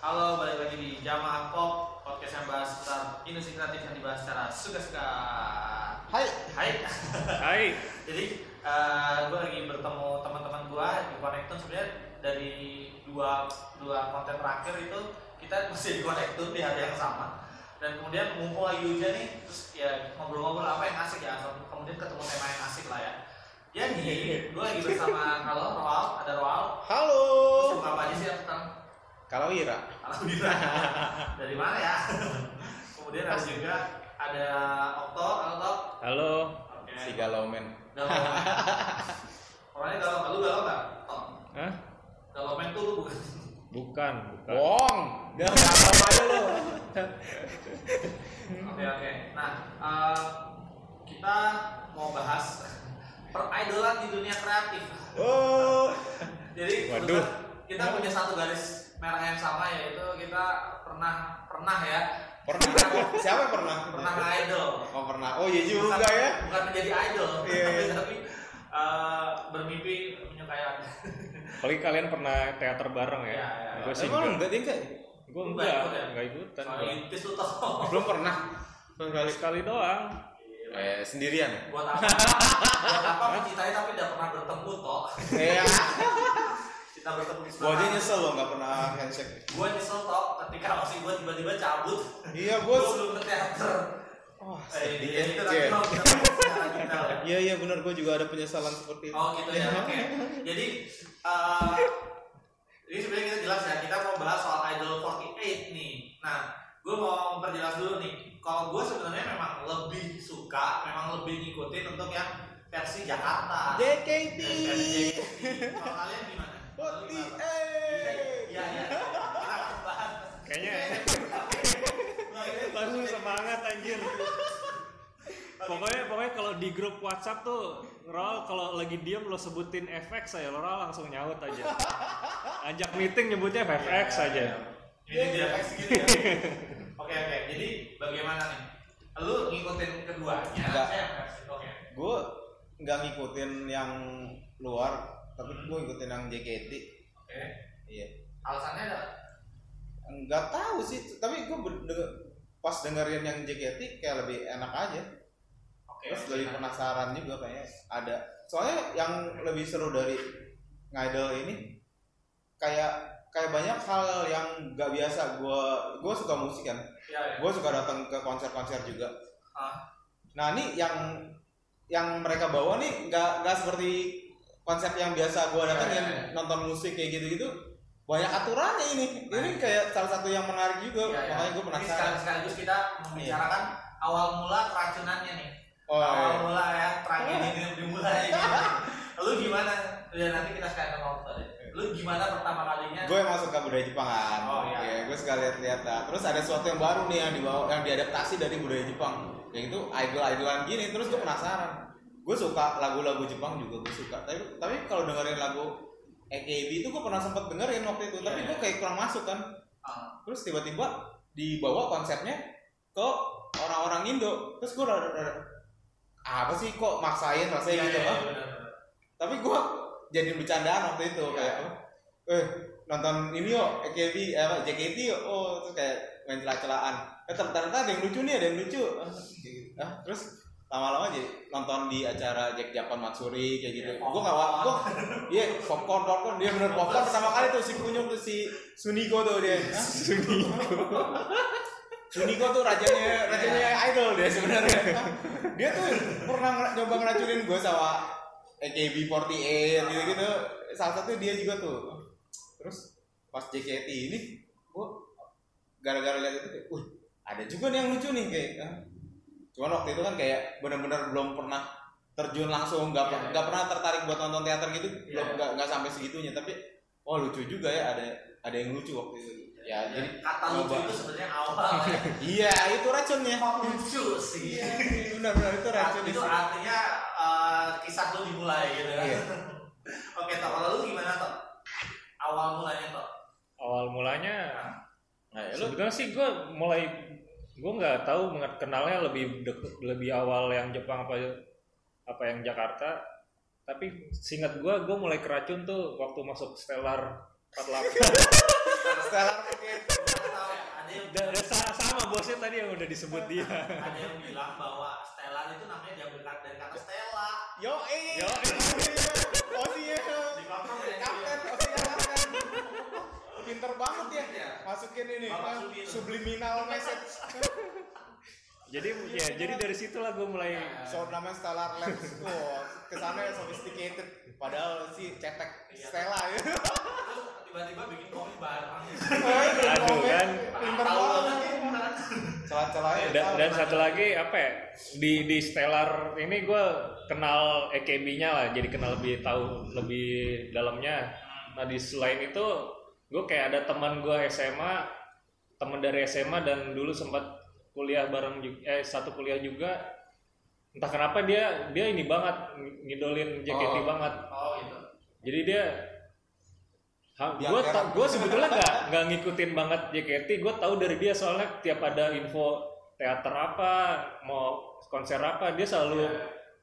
Halo, balik lagi di Jamaah Pop Podcast yang bahas seputar industri kreatif yang dibahas secara suka-suka. Hai. Hai. Hai. Jadi, gue lagi bertemu teman-teman gue di Connectun. Sebenarnya dari dua, dua konten terakhir itu kita masih di Connectun di hari yang sama. Dan kemudian mumpung lagi hujan nih terus ya ngobrol-ngobrol apa yang asik ya. Kemudian ketemu tema yang asik lah ya. Jadi gue lagi bersama kalau Roal ada Roal. Halo. terus apa aja sih yang sekarang Kalau Ira. Alhamdulillah. Dari mana ya? Kemudian ada juga ada Okto, halo Okto. Halo. Oke. Si Galomen. Galau. Orangnya galau, lu galau nggak? Okto. Hah? Galau men tuh lu bukan? Bukan, bukan. Wong. Dia nggak apa aja lo. Oke oke. Nah, eh, kita mau bahas peridolan di dunia kreatif. Oh. Jadi Waduh. kita punya satu garis merah yang sama yaitu kita pernah pernah ya Pernah. Siapa yang pernah? pernah idol. Oh pernah. Oh iya juga bukan, ya. bukan menjadi idol Iya, iya. tapi eh, bermimpi menyukai anda Apalagi kalian pernah teater bareng ya? Iya, iya. Gue sih Emang enggak. enggak dia enggak? Gue enggak, nggak ikut ya? enggak ikutan. Belum pernah. Sekali. Sekali doang. Eh sendirian ya? buat apa buat apa mencintai tapi tidak pernah bertemu toh Iya. kita bertemu di Gua aja nyesel lo nggak pernah handshake. gue nyesel toh ketika masih gue tiba-tiba cabut Iya gue belum ke teater Wah, eh dia itu ya. Iya iya benar gue juga ada penyesalan seperti itu. Oh gitu ya, oke. Jadi eh ini sebenarnya kita jelas ya, kita mau bahas soal Idol 48 nih. Nah, gue mau memperjelas dulu nih. Kalau gue sebenarnya memang lebih suka, memang lebih ngikutin untuk yang versi Jakarta. JKT. Versi JKT. Kalau kalian gimana? 48. Iya iya. Kita akan bahas. Kayaknya Nah, ini- langsung semangat anjir. Pokoknya pokoknya kalau di grup WhatsApp tuh Rol kalau lagi diem lo sebutin FX saya lo Rol langsung nyaut aja. Ajak meeting nyebutnya FX aja. Ini dia versi gitu ya. Oke oke. Jadi bagaimana nih? Lu ngikutin keduanya? Enggak. Saya. Oke. gue nggak ngikutin yang luar tapi gue ngikutin yang JKT Oke. iya Alasannya ada? nggak tahu sih tapi gue pas dengerin yang JKT kayak lebih enak aja Oke. terus lebih Nah, penasaran juga kayaknya ada soalnya yang lebih seru dari ngidol ini kayak kayak banyak hal yang nggak biasa gue gue suka musik kan Iya, iya. gue suka datang ke konser-konser juga Ah. nah ini yang yang mereka bawa nih nggak nggak seperti konsep yang biasa gue datengin Iya, iya, iya. nonton musik kayak gitu gitu banyak aturannya ini ini kayak salah satu yang menarik juga Iya, iya. makanya gue penasaran sekaligus, sekaligus kita membicarakan awal mula keracunannya nih. oh awal iya. mula ya, tragedi ini dimulai gitu. Lu gimana? Ya nanti kita sekalian ngomong tadi. Lu gimana pertama kalinya? gue emang suka budaya Jepang kan Oh, iya. gue suka lihat-lihat lah. terus ada sesuatu yang baru nih yang dibawa yang diadaptasi dari budaya Jepang yang itu idol idolan gini terus gue penasaran gue suka lagu-lagu Jepang juga gue suka. Tapi tapi kalau dengerin lagu AKB itu gue pernah sempet dengerin waktu itu. Tapi Iya. gue kayak kurang masuk kan. Ah, terus tiba-tiba dibawa konsepnya ke orang-orang Indo. Terus gue rada, apa sih kok maksain rasanya iya, gitu? iya, ah? iya, benar, benar. tapi gue jadi bercandaan waktu itu Iya. kayak eh nonton ini yuk AKB eh, JKT yuk. Oh terus kayak main celah-celahan eh ternyata ada yang lucu nih ada yang lucu. Ah terus lama-lama jadi nonton di acara Jack Japan Matsuri kayak gitu Iya, gue wa- gue iya popcorn popcorn dia bener popcorn pertama kali tuh si kunyuk tuh si Suniko tuh dia Hah? Suniko tuh rajanya rajanya idol dia sebenarnya. dia tuh pernah nyoba ngeracunin gue sama AKB48 gitu gitu. Salah satu dia juga tuh. Terus pas JKT ini, gue gara-gara lihat itu, wih ada juga nih yang lucu nih kayak. Cuman waktu itu kan kayak benar-benar belum pernah terjun langsung, nggak per- iya. nggak pernah tertarik buat nonton teater gitu, Iya. belum nggak nggak sampai segitunya. Tapi, oh lucu juga ya ada ada yang lucu waktu itu. Ya, Ya, jadi kata lucu coba. itu sebenarnya awal ya. Iya, itu racunnya. Lucu sih? Iya, benar-benar itu racun itu sih. artinya eh, kisah lu dimulai gitu kan. Iya. Oke, Tok, kalau lu gimana, Tok? Awal mulanya, Tok. Awal mulanya Nah, ya, lu sebetulnya sih gue mulai gue nggak tahu kenalnya lebih dek, lebih awal yang Jepang apa apa yang Jakarta. Tapi singkat gue gue mulai keracun tuh waktu masuk Stellar 48 Stellar mungkin sama bosnya tadi yang udah disebut dia. Ada yang bilang bahwa Stellar itu namanya diambil dari kata Stella. Yo eh yo Pinter banget ya. Iya. Masukin ini Bapak kan, subliminal message. jadi ya jadi dari situlah gue mulai So namanya Stellar Labs. Wah, ke sana sophisticated. Padahal si cetek Iya. Stella ya. terus tiba-tiba bikin komik bareng Aduh, kan. Pinter banget. ya. Celah-celahnya. dan, tahu. dan satu lagi apa ya di di Stellar ini gue kenal EKB-nya lah jadi kenal lebih tahu lebih dalamnya nah di selain itu gue kayak ada teman gue SMA teman dari SMA dan dulu sempat kuliah bareng juga eh satu kuliah juga entah kenapa dia dia ini banget ngidolin JKT Oh. banget oh gitu jadi dia gue gue sebetulnya nggak nggak ngikutin banget JKT gue tahu dari dia soalnya tiap ada info teater apa mau konser apa dia selalu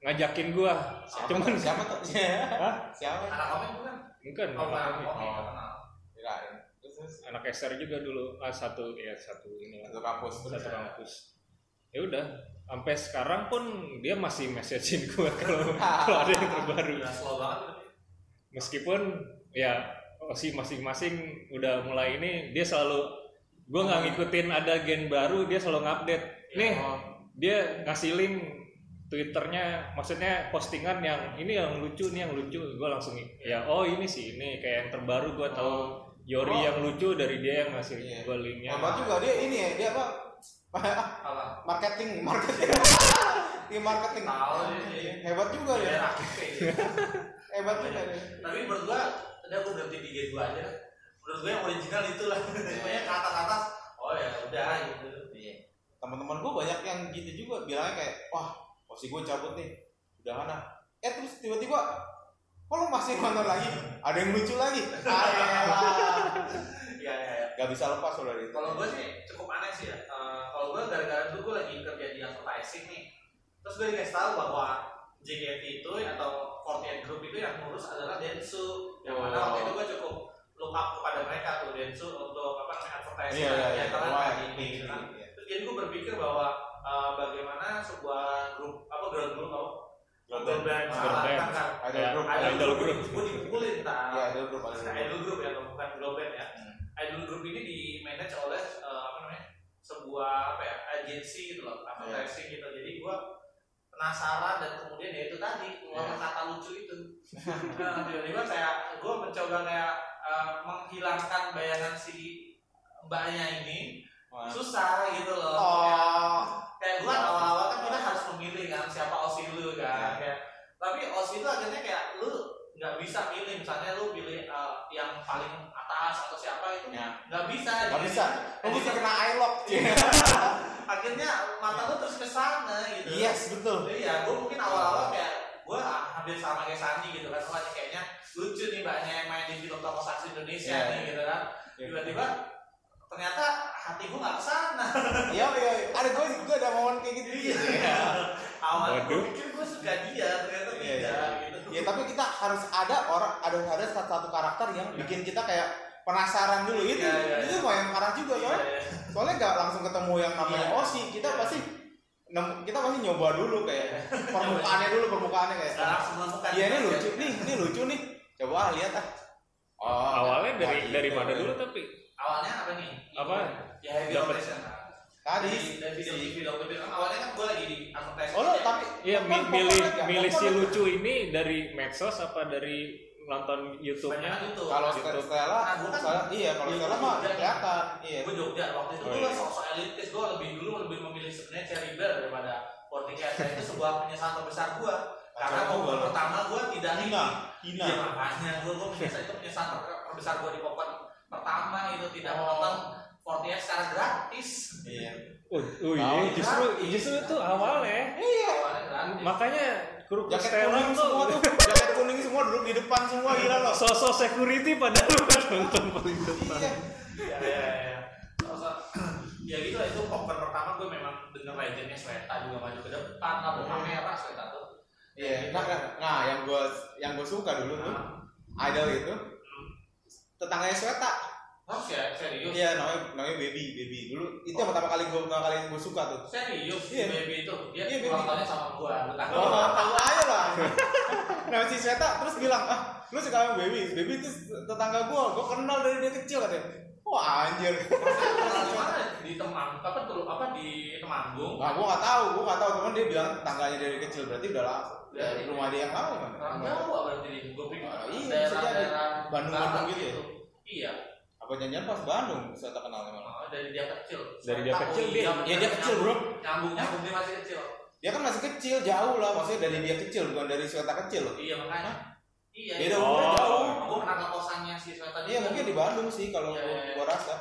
ngajakin gue Siapa cuman tuh? siapa tuh? Hah? Siapa? anak komik bukan bukan oh komik nggak kenal Kirain. Terus terus anak SR juga dulu. Ah, satu ya satu ini satu kampus. satu kampus. Ya udah sampai sekarang pun dia masih messagein gue kalau kalau ada yang terbaru. Meskipun ya si masing-masing udah mulai ini dia selalu gue nggak ngikutin ada gen baru dia selalu ngupdate. Nih Oh. dia ngasih link twitternya maksudnya postingan yang ini yang lucu nih yang lucu. Gue langsung ya oh ini sih ini kayak yang terbaru gue tahu Yori Oh. yang lucu dari dia yang ngasih Iya. gue linknya Hebat juga dia ini ya, dia apa? apa marketing, marketing. Tim marketing. Tahu dia. Hebat juga Dia gitu. Hebat juga dia. tapi menurut gua tadi aku berhenti di G2 aja menurut gua yang original itulah pokoknya ke atas atas oh ya udah gitu Iya. Teman-teman gue banyak yang gitu juga bilangnya kayak, wah, posisi gue cabut nih, udah mana? Eh terus tiba-tiba, kok lu masih nonton lagi? Ada yang lucu lagi? Iya iya iya Gak bisa lepas loh dari itu. kalau gue sih cukup aneh sih ya Eh, kalau gue gara-gara dulu gue lagi kerja di advertising nih terus gue dikasih tahu bahwa JKT itu atau 48 Group itu yang ngurus adalah Densu yang mana waktu itu gue cukup look up kepada mereka tuh Densu untuk apa namanya advertising Iya, iya, iya. di ini, kan. ini, iya. terus jadi gue berpikir bahwa eh, bagaimana sebuah grup apa girl group apa Girl band. girl band. Idol Ya, group. idol, group, gue dipukulin tak Iya, idol group. Idol group. ya bukan girl band ya idol group ini di manage oleh eh, apa namanya sebuah apa ya agensi gitu loh advertising gitu jadi gua penasaran dan kemudian ya itu tadi keluar Iya. kata lucu itu nah tiba-tiba kayak gua mencoba kayak eh, menghilangkan bayangan si mbaknya ini susah gitu loh Oh, kayak gua awal-awal kan kita harus memilih kan siapa osi lu kan Iya. kayak tapi osi itu akhirnya kayak lu nggak bisa pilih misalnya lu pilih uh, yang paling atas atau siapa itu Ya. nggak bisa Gak Jadi- bisa. Lu mesti kena eye lock. akhirnya mata lu terus ke sana gitu Yes, betul. iya gua mungkin awal-awal kayak gua hampir sama kayak Sandi gitu kan ini kayaknya lucu nih mbaknya yang main di film tokoh saksi Indonesia Iya. nih gitu kan Iya. tiba-tiba ternyata hati gua nggak ke sana Iya, iya. Ada gue gue ada momen kayak gitu. Iya. awalnya Waduh. gue pikir gue suka dia ternyata Iya, tidak iya. gitu Ya tapi kita harus ada orang ada ada satu, satu karakter yang bikin kita kayak penasaran dulu itu Iya, iya, itu lumayan parah juga Iya, soalnya iya. soalnya nggak langsung ketemu yang namanya Iya. Osi kita Iya. pasti kita pasti nyoba dulu kayak permukaannya dulu permukaannya kayak sekarang semua bukan iya ini lucu nih ini lucu nih coba lihat ah oh awalnya dari dari gitu. mana dulu tapi awalnya apa nih? Apa? ya heavy Dapet. rotation tadi. Di dari video si- video video kan awalnya kan gue lagi di advertising. Oh lo tapi Iya, popcorn milih milih si lucu ini dari medsos apa dari nonton YouTube-nya? Kalau Gitu. Stella Nah, kan- Stella iya kalau Stella mah kelihatan iya. Gue Jogja waktu itu Oh, gue iya. sosok elitis. Gue lebih dulu lebih memilih sebenarnya Cherry Bear daripada Porticat dan itu sebuah penyesalan terbesar gue karena juga. pertama gue tidak Hina, hina. Iya makanya gue gue menyesal itu penyesalan ter- terbesar gue di popcorn pertama itu tidak Oh. menonton 48 secara gratis. Iya. Oh, oh iya, Tahu, justru gratis. justru itu awalnya. iya Makanya grup jaket Stella kuning semua tuh tuh. Jaket kuning semua duduk di depan semua gila loh. Sosok security padahal udah nonton paling depan. iya ya ya ya Terus, ya gitu lah itu popcorn pertama gue memang denger legendnya Sweta juga maju ke depan lampu merah Sweta tuh. Iya, nah, nah, nah, yang gue yang gue suka dulu tuh Nah, idol itu tetangganya Sweta. Ya, serius. Iya namanya namanya baby baby dulu itu yang pertama kali gue pertama kali gue suka tuh. Serius, Iya. baby itu. Dia Iya, baby. sama gua. Lu tahu? Oh, tahu aja lah. Nah si Sweta terus bilang ah lu suka sama baby baby itu tetangga gue gue kenal dari dia kecil katanya. Wah anjir. Di Temang, apa tuh? Apa di Temanggung? Nah gue nggak tahu gue nggak tahu teman dia bilang tetangganya dari kecil berarti udah lah Dari- rumah dia yang lama kan. Jawa berarti di gua pikir Ah, iya, bisa jadi. daerah-daerah Bandung-Bandung barat gitu ya? Iya, Apa janjian pas Bandung Sweta kenalnya malah. Oh, dari dia kecil. Dari dia Tahu, kecil, dia- bener. Iya dia kecil bro. Nyambung, nyambung dia masih kecil. Dia kan masih kecil jauh lah maksudnya dari dia kecil bukan dari Sweta kecil loh. Iya makanya. Iya. Beda iya. umurnya Oh. jauh. Gua pernah ke kosannya si Sweta Iya mungkin di Bandung sih kalau Iya, iya, iya. gua rasa.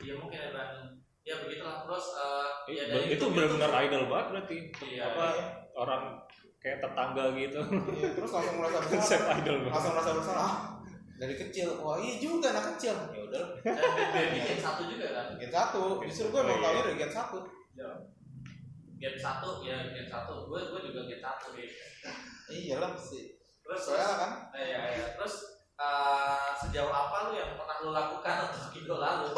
Iya mungkin di Bandung. Ya begitulah terus eh, ya Itu, dari itu benar-benar idol banget berarti. Iya, apa iya. orang kayak tetangga gitu. Iya, terus langsung merasa Konsep bersalah. idol banget. langsung merasa bersalah. Ah, dari kecil. Wah, iya juga anak kecil. Ya udah. dan baby gen satu juga kan. Gen satu. Justru gue emang Oh, iya. dari gen satu. Gen satu ya gen satu. Gue gue juga gen satu deh. Iya lah sih. Terus terus kan. eh, ya, ya. terus eh, sejauh apa lu yang pernah lu lakukan untuk idola lu?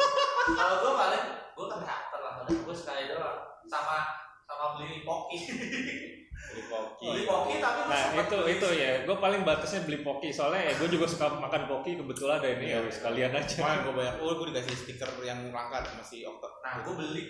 Kalau gue paling gue kan teater lah, gue suka doang sama sama beli poki. Beli koki. beli poki tapi Nah itu beli- itu ya, gue paling batasnya beli poki soalnya ya gue juga suka makan poki kebetulan ada ini ya wis kalian aja. Kemarin gue banyak. Oh, gue dikasih stiker yang langka sama si Okta. Nah, gue beli.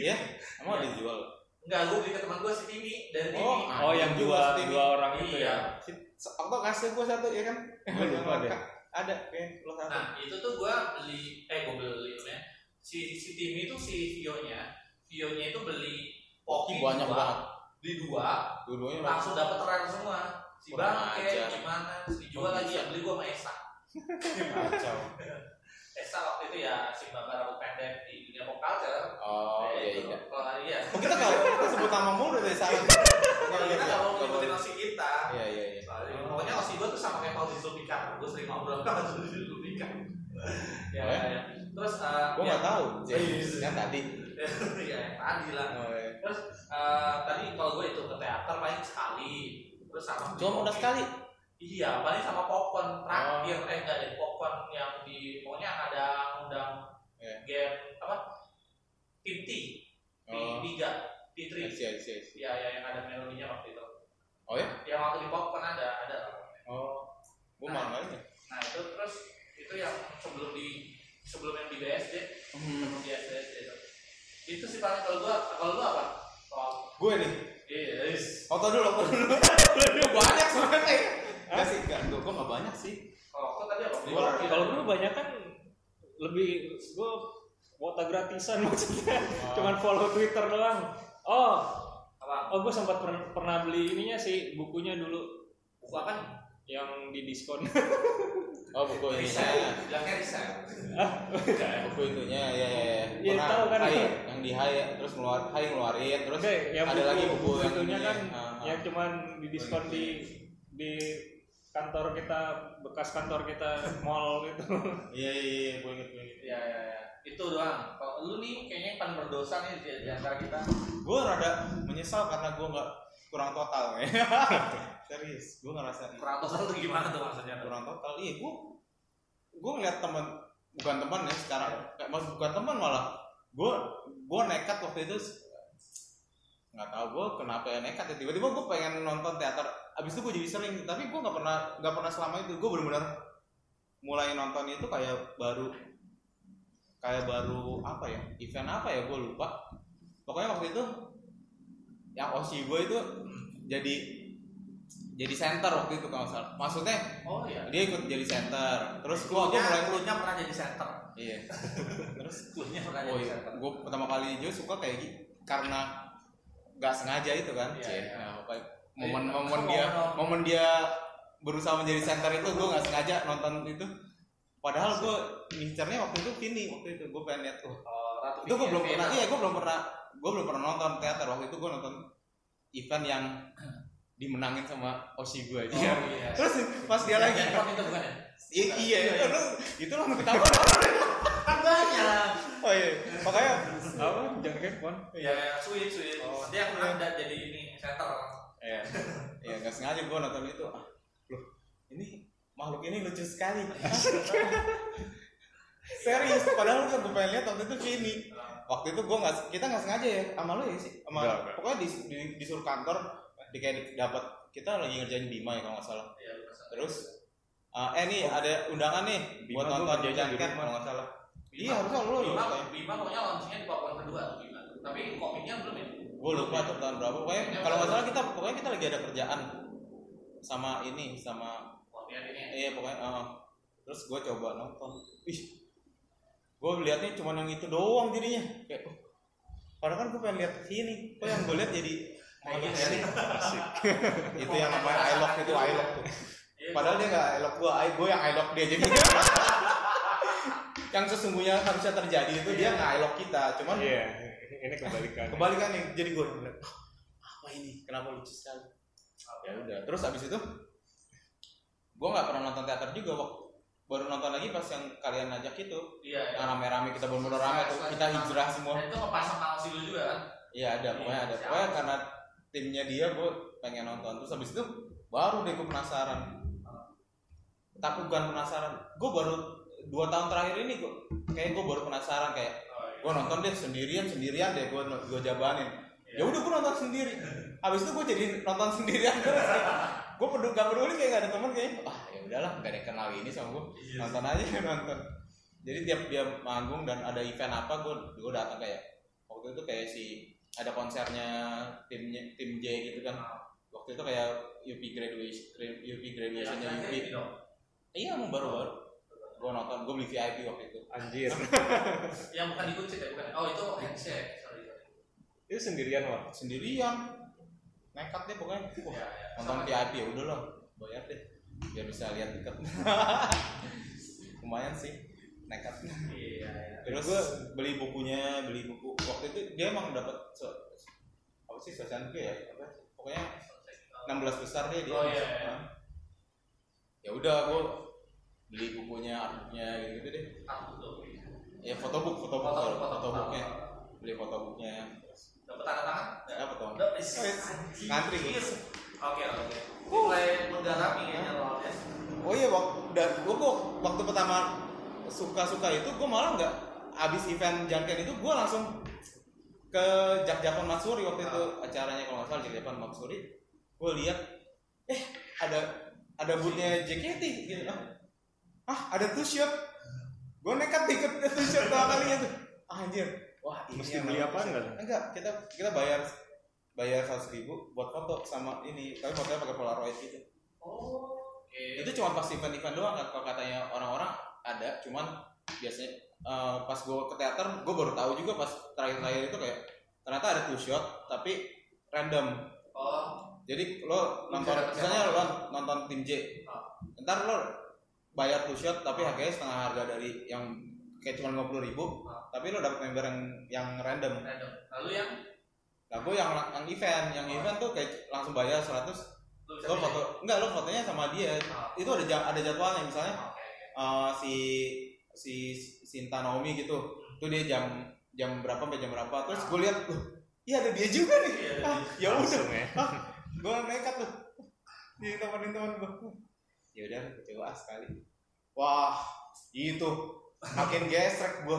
Iya. Emang Iya. ada dijual. Enggak, gue beli ke teman gue si Timi dari Timi. Oh, Oh yang dua Stevie. dua orang itu Iya. ya. Si Okta kasih gue satu ya kan? Gue lupa deh. Ada kayak lo satu. Nah, itu tuh gue beli, eh gue beli ya. Si si Timi itu si Vio-nya, Vio-nya itu beli poki banyak dua, banget. Beli dua, Dua-duanya langsung dapet rare semua. Si Bangke, ajar. gimana, dijual Oh, lagi yang beli gue sama Esa. kacau. Esa waktu itu ya si bapak rambut pendek di dunia pop culture. Oh Eh, iya itu. iya. Kalau hari Oh, kita sebut nama mulu dari. Kalau kita nggak mau ngikutin osi kita. Iya iya iya. Pokoknya osi gue tuh sama kayak Fauzi Zulfikar. Gue sering ngobrol sama Fauzi Zulfikar. Ya, Oh, ya? Terus, eh, Gue ya, nggak tahu. Iya, iya. Yang tadi. ya, yang tadi lah. Oh, iya. Terus, eh, tadi kalau gue itu ke teater paling sekali. Terus sama Cuma udah sekali. Iya, paling sama popcorn terakhir. Eh, enggak deh, popcorn yang di, pokoknya ada undang Iya. game, apa? T. Oh. P3. P3. Iya iya iya. Iya, ya, yang ada melodinya waktu itu. Oh ya? Yang waktu di popcorn ada, ada. Oh. Gue malah nggak ini. Nah itu terus itu yang sebelum di sebelum yang di BSD Hmm. sebelum di BSD itu itu sih paling kalau gua kalau lu apa? Soal Gue nih. iya yes. Foto dulu, foto dulu. Banyak sebenarnya. Enggak sih, enggak. Gue gue nggak banyak sih. Kalau aku tadi apa? Gua- Beli Kalau dulu banyak kan lebih gue kuota gratisan maksudnya, cuman follow Twitter doang. Oh, apa? oh gue sempat per- pernah beli ininya sih bukunya dulu Buku apa? yang di diskon. Oh buku ini. Riset. Bilangnya riset. Buku itunya ya ya ya. Iya, Pernah tahu kan. Hai, yang di Hai terus ngeluar Hai ngeluarin terus Oke, yang ada buku, lagi buku yang itunya kan ah. yang cuman di diskon di di kantor kita bekas kantor kita mall itu. Iya iya iya, gue inget gue inget. Iya iya iya. Itu doang. Kalau lu nih kayaknya yang paling berdosa nih di, di antara kita. Gue rada menyesal karena gue nggak kurang total ya. Serius, gue ngerasa Kurang total tuh gimana tuh maksudnya? kurang total. Iya, gue gue ngeliat temen bukan teman ya sekarang kayak mas bukan teman malah gue gue nekat waktu itu nggak tahu gue kenapa ya nekat ya tiba-tiba gue pengen nonton teater abis itu gue jadi sering tapi gue nggak pernah nggak pernah selama itu gue benar-benar mulai nonton itu kayak baru kayak baru apa ya event apa ya gue lupa. Pokoknya waktu itu yang osi gue itu jadi jadi center waktu itu kalau salah. Maksudnya Oh iya. dia ikut jadi center. Terus gua gua Klunya, mulai klunya pernah jadi center. iya. Terus Klunya pernah oh jadi iya. center. gua pertama kali juga suka kayak gitu karena nggak sengaja itu kan. Iya, iya. Nah, Iya, momen momen- dia momen dia berusaha menjadi center itu gua nggak sengaja nonton itu padahal gua ngincernya waktu itu Vini waktu itu gua pengen lihat tuh Oh, itu gua Vicky belum pernah iya gua belum pernah gua belum pernah nonton teater waktu itu gua nonton event yang dimenangin sama Oshi gua aja Oh iya. terus pas dia lagi itu bukan ya? Iya, Iya, iya. itu lah ketawa. Kan banyak. oh iya, makanya Apa? Jangan handphone. Ya, ya, sweet, sweet. Oh, Dia iya. dan jadi ini center. Iya, iya nggak sengaja gue nonton itu. Ah, makhluk ini lucu sekali. serius padahal kan gue pengen lihat waktu itu Vini waktu itu gue nggak kita nggak sengaja ya sama lo ya sih sama enggak. pokoknya di, di, disuruh kantor di kayak dapat kita lagi ngerjain Bima ya kalau nggak salah lu ke sana. terus uh, eh nih ada undangan nih Bima buat nonton di rumah. kalau nggak salah Bima- iya harusnya lo Bima, lo Bima pokoknya launchingnya di papan kedua tuh Bima. Tapi komiknya belum ya? gue lupa tuh tahun berapa pokoknya kalau nggak salah kita pokoknya kita lagi ada kerjaan sama ini sama. Iya pokoknya uh, terus gue coba nonton. Ih gue liatnya cuma yang itu doang jadinya. Kayak oh, padahal kan gue pengen lihat sini. Kok yang gue lihat jadi Kayak malah gitu. Asik. itu yang namanya I lock itu I lock tuh. Iya, padahal dia nggak I lock gue I gue yang I lock dia. Jadi yang sesungguhnya harusnya terjadi itu dia nggak I lock kita. Cuman Iya, ini kebalikan. kebalikan nih jadi gue "Ah, apa ini? Kenapa lucu sekali? Ya udah terus abis itu gue nggak pernah nonton teater juga waktu baru nonton lagi pas yang kalian ajak itu. Iya, iya. yang rame-rame kita bener-bener rame tuh kita hijrah semua. Dan itu ngepasang sama dulu juga kan? iya ada. Pokoknya ada. pokoknya karena timnya dia gue pengen nonton. Terus abis itu baru deh gue penasaran. Tapi bukan penasaran. Gue baru dua tahun terakhir ini gue kayak gue baru penasaran kayak Oh, iya. gue nonton deh sendirian sendirian deh gue gue jabanin. Iya. ya udah gue nonton sendiri. Habis itu gue jadi nonton sendirian. terus gue peduli gak peduli kayak gak ada teman kayak ah ya udahlah gak ada yang kenal ini sama gue Iya. nonton aja nonton jadi tiap dia manggung dan ada event apa gue gue datang kayak waktu itu kayak si ada konsernya timnya tim J gitu kan waktu itu kayak UP graduation UP graduationnya UP iya mau baru baru gue nonton gue beli VIP waktu itu Anjir. Yang bukan dikucit ya, bukan. Oh, itu handshake. Sorry, sorry. Itu sendirian, Wak. sendirian nekat deh pokoknya. Wah, Iya, iya. nonton VIP ya udahlah. Bayar deh. Biar bisa lihat dekat lumayan sih nekat. Iya, iya. terus gue beli bukunya beli buku. Waktu itu dia emang dapat so- apa sih sosial ya? Apa pokoknya 16 besar deh dia. Oh, iya, iya. Ya udah gue beli bukunya artbooknya gitu gitu deh ya fotobook fotobook Foto, foto, foto, fotobooknya foto. beli fotobooknya terus Dapat tanda tangan? apa tuh Udah, is. Oh, ngantri. Oke, oke. Mulai menggarami ya. Oh iya, waktu, udah, gua kok waktu pertama suka-suka itu gue malah nggak abis event Janken itu gue langsung ke Jak Japan Matsuri waktu itu acaranya kalau nggak salah Jak Japan Matsuri. Gue lihat eh ada ada bootnya JKT gitu. Ah, ah ada two shot. Gue nekat ikut ke two shot dua kalinya tuh. Ah, anjir wah ini Mesti yang beli namanya apaan two shot. nggak? enggak kita kita bayar bayar seratus ribu buat foto sama ini tapi fotonya pakai polaroid gitu Oh, oke. itu cuma pas event-event doang kan kalau katanya orang-orang ada cuman biasanya eh, pas gue ke teater gue baru tahu juga pas terakhir-terakhir itu kayak ternyata ada two shot tapi random Oh, jadi lo nonton misalnya lo nonton tim J Ah. ntar lo bayar two shot tapi harganya setengah harga dari yang kayak cuma lima puluh ribu Ah. tapi lo dapet member yang yang random. Random. Lalu yang? Nah gue yang yang event. Yang Oh. event tuh kayak langsung bayar 100 lu bisa lo foto enggak lo fotonya sama dia. Ah. itu ada ada jadwalnya misalnya. Oke. eh, si si Sinta Naomi gitu. Tuh dia jam jam berapa sampai jam berapa. Terus gue lihat loh iya ada dia juga nih. Iya, ah, ya udah. Ya. gue nekat tuh. Di temenin teman gue ya udah kecewa sekali. Wah itu makin gesrek gue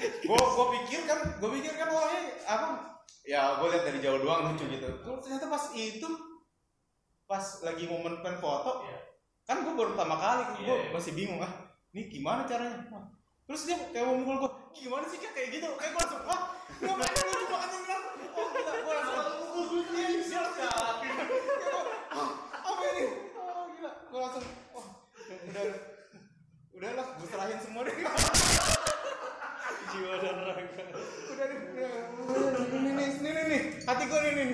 gue gue pikir kan gue pikir kan wah ini apa? Ya gue lihat dari jauh doang lucu gitu. Terus ternyata pas itu pas lagi momen pen foto Iya. kan gue baru pertama kali gue Iya, iya. masih bingung ah ini gimana caranya? Wah, terus dia kayak mau mukul gue gimana sih kayak gitu. Kayak gue langsung wah ngapain lu cuma kan bilang oh gila gue langsung iya iya Ah, apa ini oh gila. Gue langsung oh udah udahlah gue serahin semua deh Jiwa dan raga. udah deh udah ini nih ini nih nih hati gue nih nih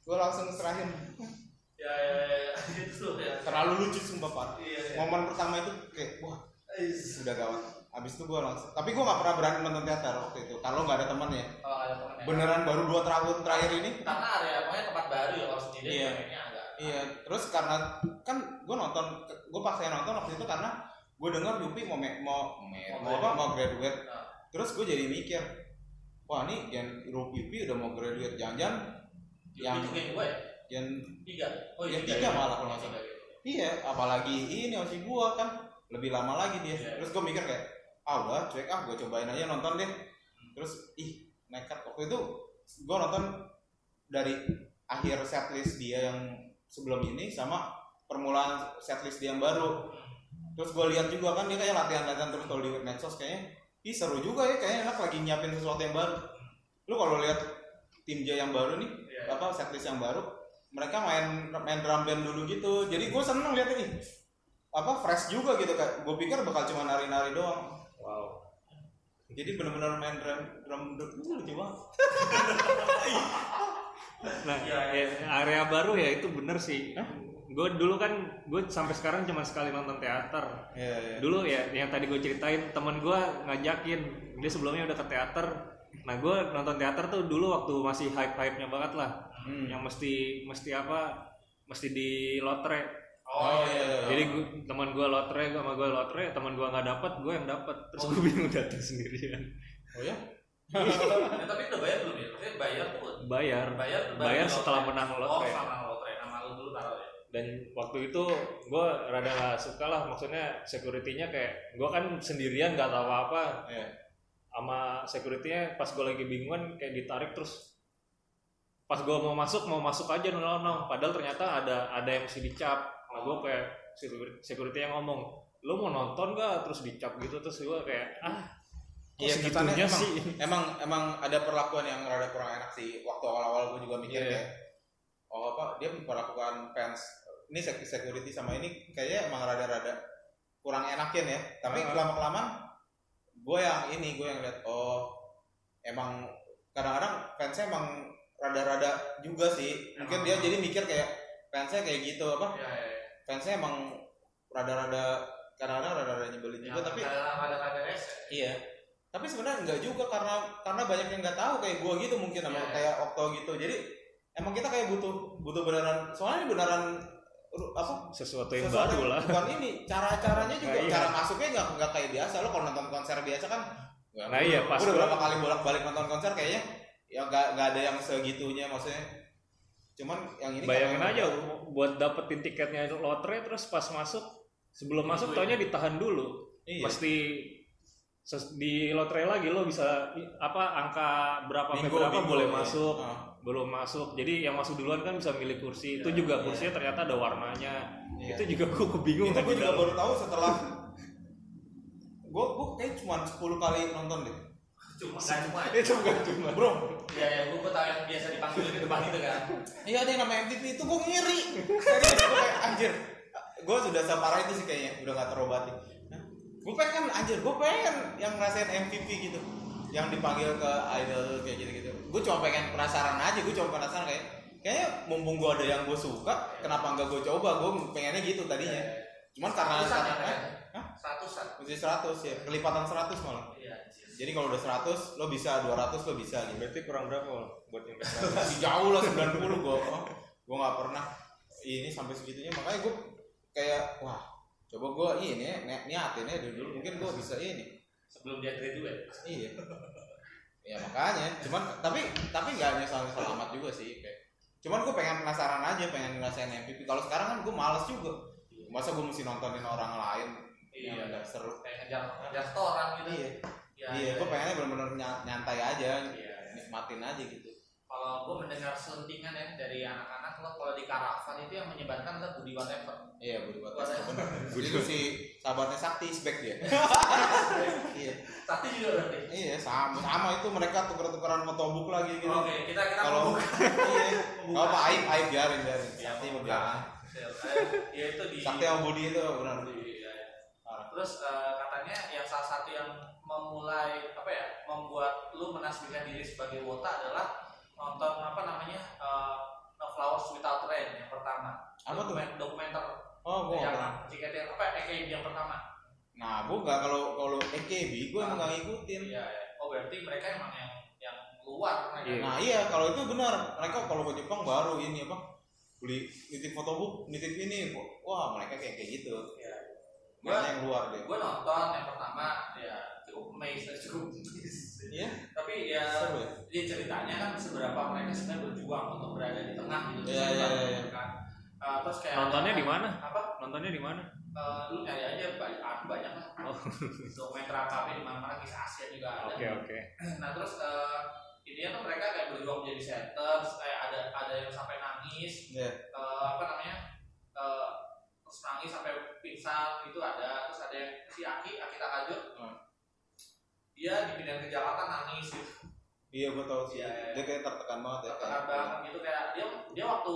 gue langsung serahin Ya, ya, ya, ya. gitu ya. terlalu lucu sumpah pak Iya, iya. momen pertama itu kayak wah Is. udah gawat abis itu gue langsung tapi gue gak pernah berani nonton teater waktu itu kalau nggak ada teman ya Oh, ada temennya. beneran baru dua tahun terakhir ini Karena area pokoknya tempat baru ya kalau sendiri Iya. kayaknya. Iya terus karena kan gue nonton gue paksa nonton waktu itu karena gue dengar Yupi mau me- mau mau, mau apa mau graduate Nah. terus gue jadi mikir wah nih yang Yupi udah mau graduate jangan-jangan Yang Yang- juga yang gue ya? yang tiga. Oh, Yang tiga tiga ya? malah kalau nggak salah. gitu. iya apalagi ini masih gua kan lebih lama lagi dia Iya. terus gue mikir kayak ah udah cuek ah gue cobain aja nonton deh terus ih nekat waktu itu gue nonton dari akhir setlist dia yang sebelum ini sama permulaan setlist dia yang baru. Terus gue lihat juga kan dia kayak latihan-latihan terus kalau di medsos kayaknya ih seru juga ya kayaknya enak lagi nyiapin sesuatu yang baru. Lu kalau lihat tim J yang baru nih Iya. apa setlist yang baru mereka main main drum band dulu gitu. Jadi gue seneng lihat ini apa fresh juga gitu kayak gue pikir bakal cuma nari-nari doang. Wow. Jadi bener-bener main drum drum drum itu lucu banget nah Iya, ya, area baru ya itu bener sih. Gue dulu kan gue sampai sekarang cuma sekali nonton teater. Iya, iya. dulu ya yang tadi gue ceritain temen gue ngajakin. Dia sebelumnya udah ke teater. Nah gue nonton teater tuh dulu waktu masih hype hype nya banget lah. Hmm. yang mesti mesti apa? Mesti di lotre. Oh, iya. iya. jadi gua, teman gue lotre sama gue lotre teman gue nggak dapat gue yang dapat terus gue bingung datang sendirian. Oh ya Ya, tapi udah bayar belum ya? Maksudnya bayar tuh. bayar Bayar, Bayar setelah lotre. menang Oh, lotre. setelah menang lotre. Nama lu dulu taruh ya. dan waktu itu gue rada gak suka lah maksudnya securitynya kayak gue kan sendirian nggak tahu apa Iya. sama securitynya pas gue lagi bingungan kayak ditarik terus pas gue mau masuk mau masuk aja nol nol padahal ternyata ada ada yang mesti dicap nah gue kayak security, yang ngomong lu mau nonton gak terus dicap gitu terus gue kayak ah Iya, kesannya segitunya emang, sih emang emang ada perlakuan yang rada kurang enak sih. Waktu awal-awal gue juga mikir Iya. kayak, oh apa dia memperlakukan fans ini sec- security sama ini kayaknya emang rada-rada kurang enakin ya. Tapi Ah. lama kelamaan gue yang ini gue yang lihat oh emang kadang-kadang fansnya emang rada-rada juga sih. Mungkin Emang. dia jadi mikir kayak fansnya kayak gitu apa? Iya, iya. Fansnya emang rada-rada kadang-kadang rada-rada nyebelin juga tapi ada-ada rese. Iya. Tapi sebenarnya enggak juga karena karena banyak yang nggak tahu kayak gua gitu mungkin sama Iya. kayak Okto gitu. Jadi emang kita kayak butuh butuh beneran soalnya ini beneran apa sesuatu yang sesuatu baru lah Bukan ini cara-caranya juga Nah, iya. cara masuknya nggak nggak kayak biasa. Lo kalau nonton konser biasa kan nggak- Nah, iya, gua pas udah berapa kali bolak-balik nonton konser kayaknya ya nggak nggak ada yang segitunya maksudnya. Cuman yang ini bayangin aja buat dapetin tiketnya lotre terus pas masuk sebelum masuk Iya. taunya ditahan dulu Iya. ses- di lotre lagi lo bisa apa angka berapa Bingo, berapa bingo, boleh iya. masuk Ah, belum masuk jadi yang masuk duluan kan bisa milih kursi itu Iya, juga iya. kursinya ternyata ada warnanya iya. itu juga gue kebingung itu gue juga baru tahu setelah gue gue kayak cuma 10 kali nonton deh Cuma nggak cuma. ya. itu bukan cuma bro Iya, ya. Gue tahu yang biasa dipanggil di depan itu kan. iya ada yang namanya MVP itu gue ngiri serius gue kayak anjir gue sudah separah itu sih kayaknya udah gak terobati gue pengen anjir gue pengen yang ngerasain MVP gitu. Yang dipanggil ke idol kayak gitu gitu gue cuma pengen penasaran aja gue cuma penasaran kayak kayaknya mumpung gue ada yang gue suka kenapa nggak gue coba? Gue pengennya gitu tadinya. Cuman karena ya, karena kan? Seratusan. mesti 100 ya. Kelipatan 100 malah. Iya. jadi kalau udah 100 lo bisa 200 lo bisa gitu. Berarti kurang berapa Wal, buat investasi jauh lah 90 gue gue nggak pernah ini sampai segitunya. Makanya gue kayak wah coba gue ini ya ni- niatin ya dulu, dulu mungkin gue bisa ini Sebelum dia graduate. iya ya makanya cuman tapi tapi nggak nyesal nyesal amat juga sih kayak cuman gue pengen penasaran aja pengen ngerasain MVP kalau sekarang kan gue males juga masa gue mesti nontonin orang lain Iya. yang nggak seru Kayak ngejar ngejar setoran gitu. iya Iya. iya gue pengennya bener-bener ny- nyantai aja Iya. nikmatin aja gitu Kalau gue mendengar selentingan ya dari anak-anak lo kalau di karavan itu yang menyebarkan adalah Budi Whatever. Iya, Budi. Whatever. Budi itu si sahabatnya Sakti Sbek dia. iya. Sakti juga berarti. Iya, sama sama itu mereka tuker-tukeran motobuk lagi gitu. Oke, kita kita Kalau iya, kalau apa aib aib biarin biarin. Ya, Sakti mau biarin. Ya itu di. Sakti sama Budi itu benar. Iya. Terus eh, katanya yang salah satu yang memulai apa ya membuat lu menasbihkan diri sebagai wota adalah nonton apa namanya eh, No Flowers Without Rain yang pertama. Apa tuh? Dokumen- Dokumenter Oh, gua nggak yang yang apa EKB yang pertama. Nah, gua enggak kalau kalau AKB gua emang nggak ngikutin. Iya. ya. Oh berarti mereka emang yang yang luar mereka. Iya. Nah, iya kalau itu benar. Mereka kalau ke Jepang baru ini apa? Beli nitip fotobook, nitip ini. Wah, mereka kayak kayak gitu. Iya. Mereka yang luar deh. Gue nonton yang pertama ya cukup amazed cukup. Iya, Tapi ya seru ya. dia ceritanya kan seberapa mereka sebenarnya berjuang untuk berada di tengah gitu Iya, iya, iya, iya. kan. Uh, terus kayak nontonnya di mana apa nontonnya di mana eh, lu nyari aja banyak banyak lah Oh. dokumenter apa di mana mana kisah Asia juga ada Oke oke. nah terus eh intinya tuh mereka kayak berjuang menjadi center terus kayak ada ada yang sampai nangis Iya. eh, apa namanya eh, terus nangis sampai pingsan itu ada terus ada yang si Aki Aki Takajur Hmm. dia dipindahin ke Jakarta nangis gitu Iya gue tau sih. Iya, iya. Dia kayak tertekan banget ya. tertekan banget gitu kayak dia dia waktu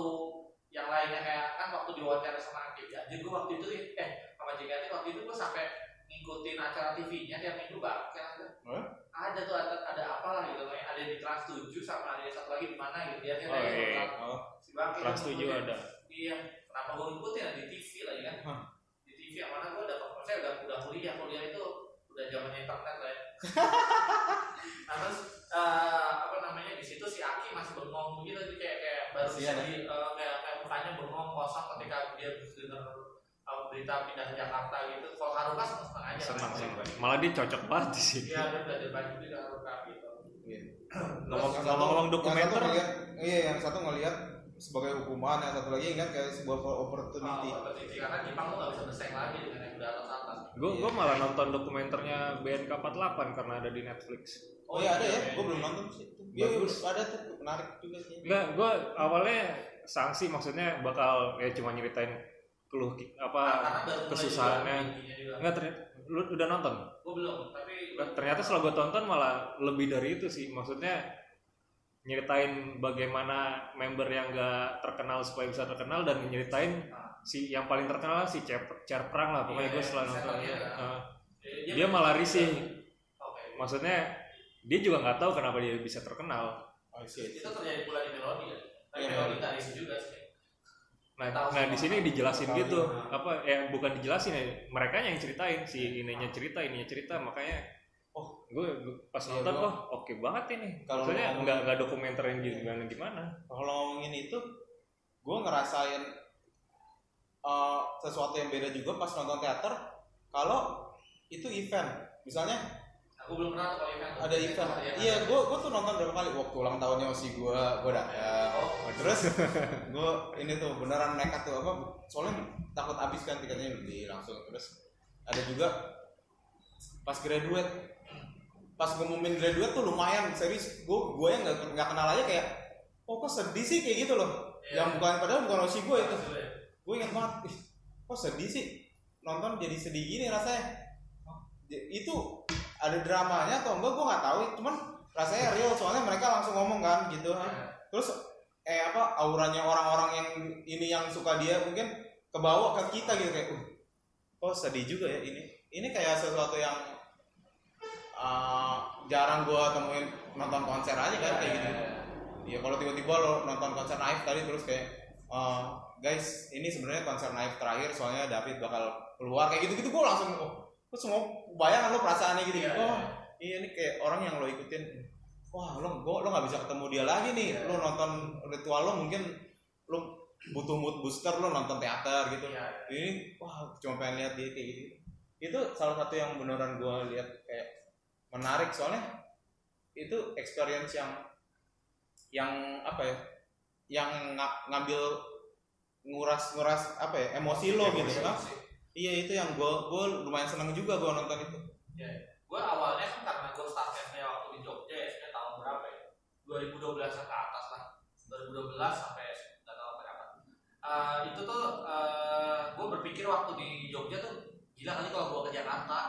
yang lainnya kayak kan waktu diwawancara sama Aki jadi gue waktu itu eh sama JKT waktu itu gue sampai ngikutin acara TV-nya tiap minggu bang kan ada Hah? ada tuh ada, ada apa lah gitu kayak ada di Trans 7 sama ada satu lagi di mana gitu dia Oh, iya. Oh. si Bang Trans 7 ada. Iya, kenapa gue ngikutin di TV lagi kan? Hah. Di TV yang mana gue udah saya udah udah kuliah, kuliah itu udah zamannya internet lah ya. nah terus eh, apa namanya di situ si Aki masih bengong gitu jadi kayak kayak baru Kasihan ya. di eh, kayak kayak mukanya bengong kosong ketika dia dengar eh, berita pindah ke Jakarta gitu. Kalau Haruka seneng seneng aja. Senang kan? Malah dia cocok banget di sini. Iya, dia belajar banyak juga Haruka gitu. Iya. Ngomong- Yang satu- Ngomong-ngomong yang dokumenter. iya yang satu ngelihat sebagai hukuman, yang satu lagi ngeliat kayak sebuah opportunity. Oh, opportunity. karena Jepang tuh gak bisa bersaing lagi dengan yang udah atas atas. Gue gue malah nonton dokumenternya BNK48 karena ada di Netflix. Oh iya ada ya, gue belum nonton sih. Iya Bagus. ada tuh menarik juga sih. Enggak, gue awalnya sanksi maksudnya bakal ya cuma nyeritain keluh Nah, apa mulai kesusahannya. enggak ternyata lu udah nonton Gue belum, tapi ternyata setelah gue tonton malah lebih dari itu sih maksudnya nyeritain bagaimana member yang gak terkenal supaya bisa terkenal dan nyeritain si yang paling terkenal si Cer, Cer Prang lah. Pokoknya Iya, gue iya, nonton. iya, ya, iya. eh, dia, dia malah risih. Maksudnya dia juga nggak tahu kenapa dia bisa terkenal. Oh. Itu terjadi pula di melodi ya. Tapi Iya, melodi tak risih juga sih. Nah, Tahu nah di sini dijelasin gitu. Apa ya bukan dijelasin ya mereka yang ceritain. Si ininya cerita ininya cerita. Makanya oh gue, pas Iya, nonton gua- oh oke banget ini Kalau nggak nggak dokumenter yang gimana gimana Kalau ngomongin itu, gue ngerasain uh, sesuatu yang beda juga pas nonton teater. Kalau itu event, misalnya Aku belum pernah tuh kalau event. ada event, iya gue gue tuh nonton berapa kali waktu ulang tahunnya Osi gue, gue datang. Oh, Terus gue ini tuh beneran nekat tuh apa? Soalnya takut habis kan tiketnya beli langsung. Terus ada juga pas graduate, pas ngumumin graduate tuh lumayan serius. Gue gue yang nggak nggak kenal aja kayak, oh kok sedih sih kayak gitu loh. Iya. Yang bukan padahal bukan Osi gue itu. Maksudnya. Gue inget banget, ih, kok sedih sih nonton jadi sedih gini rasanya. Itu ada dramanya atau enggak gue nggak tahu. Cuman rasanya real soalnya mereka langsung ngomong kan gitu. Iya. Terus eh apa auranya orang-orang yang ini yang suka dia mungkin kebawa ke kita gitu kayak, uh, kok sedih juga ya ini. Ini kayak sesuatu yang uh, jarang gue temuin nonton konser aja kan kayak gitu. Iya kalau tiba-tiba lo nonton konser Naif tadi terus kayak eh, guys ini sebenarnya konser Naif terakhir soalnya David bakal keluar. Kayak gitu-gitu gue langsung oh terus semua bayangan lo perasaannya gitu Iya, oh iya ini kayak orang yang lo ikutin. Wah lo gua lo nggak bisa ketemu dia lagi nih. Iya. lo nonton ritual lo mungkin lo butuh mood booster lo nonton teater gitu. Iya. ini wah cuma pengen lihat dia kayak gitu. Itu salah satu yang beneran gue lihat kayak menarik soalnya itu experience yang yang apa ya yang nga- ngambil nguras nguras apa ya emosi lo gitu kan iya itu yang gue gue lumayan seneng juga gue nonton itu Gue awalnya kan karena gue startnya waktu di Jogja ya, sebenarnya tahun berapa ya? 2012 ke atas lah. 2012 sampai nggak tahu kapan. Eh, itu tuh gue berpikir waktu di Jogja tuh gila kali kalau gue ke Jakarta.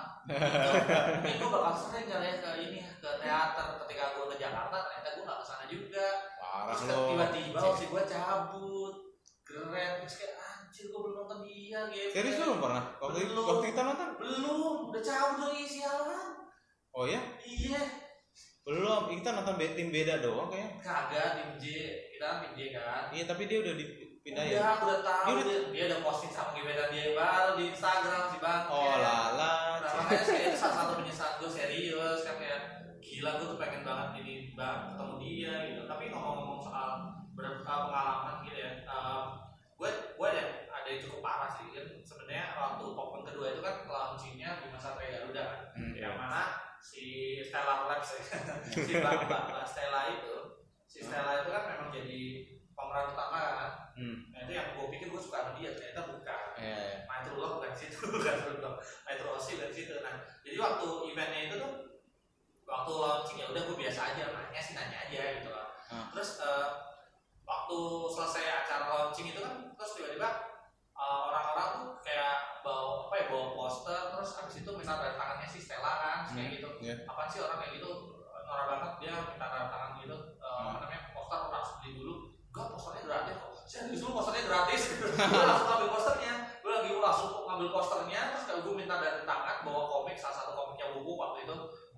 Ini gue bakal sering kali ya ke ini ke teater. Ketika gue ke Jakarta ternyata gue nggak ke sana juga. parah lo tiba-tiba si gue cabut, keren. Terus kayak anjir gue belum nonton dia gitu. serius lu belum pernah waktu itu Belum. waktu kita nonton Belum, udah cabut lagi sialan. oh ya Iya. belum kita nonton tim beda doang kayaknya Kagak tim J, kita tim J kan. iya tapi dia udah dipindah ya. Udah, udah tahu Dia dia, udah- dia, udah posting sama gebetan dia baru di Instagram si Bang. oh lala Nah, makanya saya itu salah satu penyesalan gue serius kan kayak gila gue tuh pengen banget ini bang ketemu dia gitu. Tapi ngomong-ngomong soal ber- uh, pengalaman gitu ya, gue gue ada ada yang cukup parah sih kan. Sebenarnya waktu popcorn kedua itu kan launchingnya di masa Satria Garuda kan. Hmm, yang mana si Stella Labs ya, si Mbak Stella itu si Stella itu kan memang jadi pemeran utama kan hmm. nah itu yang gue pikir gue suka sama dia ternyata bukan Iya, iya. Matrullah bukan di situ eventnya itu tuh waktu launching ya udah gue biasa aja nanya sih nanya aja gitu lah Ah. terus eh, waktu selesai acara launching itu kan terus tiba-tiba eh, orang-orang tuh kayak bawa apa ya bawa poster terus habis itu minta tanda tangannya si Stella kan terus kayak Hmm, gitu. iya. apaan sih orang kayak gitu? Norak banget dia minta tanda tangan gitu. Eh, apa namanya poster harus beli dulu. Enggak posternya gratis kok. Serius lu posternya gratis. Gue langsung ngambil posternya. Gue lagi langsung ngambil posternya terus gue minta dari tangan bawa komik salah satu komiknya buku waktu itu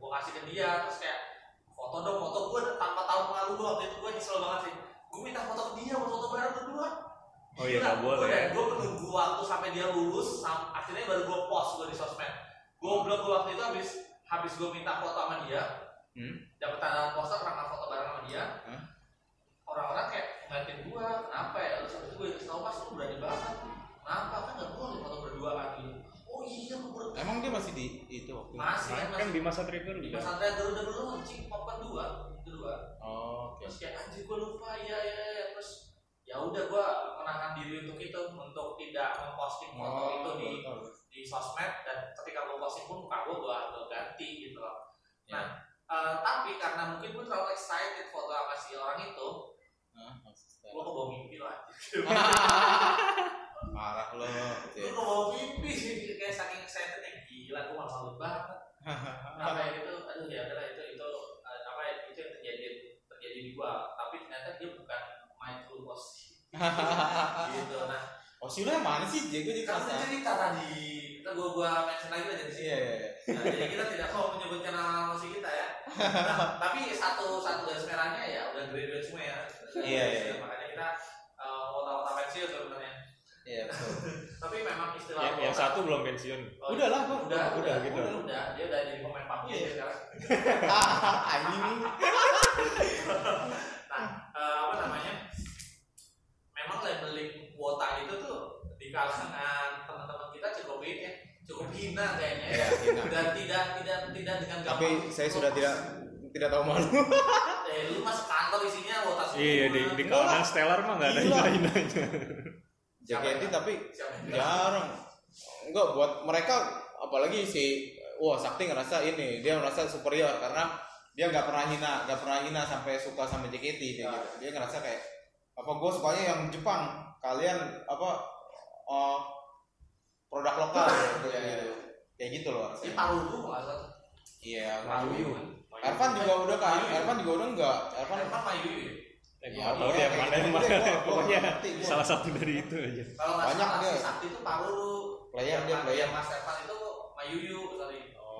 gue kasih ke dia terus kayak foto dong foto gue tanpa tahu malu gue waktu itu. Gue nyesel banget sih. Gue minta foto ke dia foto bareng berdua Oh iya, nggak boleh. gue gue menunggu waktu sampai dia lulus sam- akhirnya baru gue post gue di sosmed. Gue blog gue waktu itu habis habis gue minta foto sama dia Hmm. dapat tanda poster karena foto bareng sama dia Hah? orang-orang kayak ngeliatin gue kenapa ya? Terus habis itu gue kasih tau mas lu berani banget. Kenapa? Kan nggak boleh foto berduaan gitu iya gue baru Emang dia masih di itu waktu itu? masih Nah, kan kan masih di masa trigger di juga. pesantren dulu dulu launching papan dua kedua Oh, oke. terus kayak anjir gue lupa ya ya ya terus ya udah gue menahan diri untuk itu untuk tidak memposting foto Oh, itu di tahu. di sosmed dan ketika gue posting pun muka gue gue gue ganti gitu loh Ya. nah eh, tapi karena mungkin gue terlalu excited foto sama si orang itu maksud gue kebawa mimpi lah Marah lo. gue kebawa mimpi kayak saking excited ya gila gue malah malu banget. Apa ya gitu aduh ya udahlah itu itu eh, apa ya itu yang terjadi terjadi di gua. Tapi ternyata dia bukan my true post gitu nah. Oh, si lo yang mana sih? Jago di kan perasaan. cerita tadi. Kita gua gua mention lagi aja di sini. Iya, iya, iya. Nah, jadi kita tidak mau menyebutkan nama musik kita ya. Nah, tapi satu satu merahnya ya udah graduate semua ya. Iya, iya, tapi memang istilah Yang, yang satu belum pensiun. Oh, Udah lah, gua. udah udah gitu. udah, udah dia udah jadi pemain PUBG Iya. sekarang Anjing nih. Nah, eh, apa namanya? Memang labeling kuota itu tuh di kalangan teman-teman kita cukup ini ya, cukup hina kayaknya ya. Iya, hina. Dan tidak tidak tidak dengan Tapi gampang. saya sudah tidak tidak tahu malu. Eh, lu mas kantor isinya kuota semua. Iya di di kalangan stellar mah nggak ada hina-hinanya. JKT tapi Siapa bilang? jarang. Enggak buat mereka apalagi si wah Sakti ngerasa ini dia ngerasa superior karena dia nggak pernah hina nggak pernah hina sampai suka sama JKT kayak Ya. gitu. Dia ngerasa kayak apa gue sukanya yang Jepang kalian apa oh, produk lokal gitu, Iya, iya. gitu. kayak gitu loh Si rasanya. nggak salah. Iya. Mayuyu. Ervan juga udah kan. Ervan juga udah enggak. Ervan Ervan Mayuyu. Eh, Ya, nggak tahu iya, kayak mana yang mana. Pokoknya salah satu dari itu aja. Kalau Banyak salah dia. si Sakti itu paru. player dia Yang- player. Mas Ervan itu Mayuyu kali.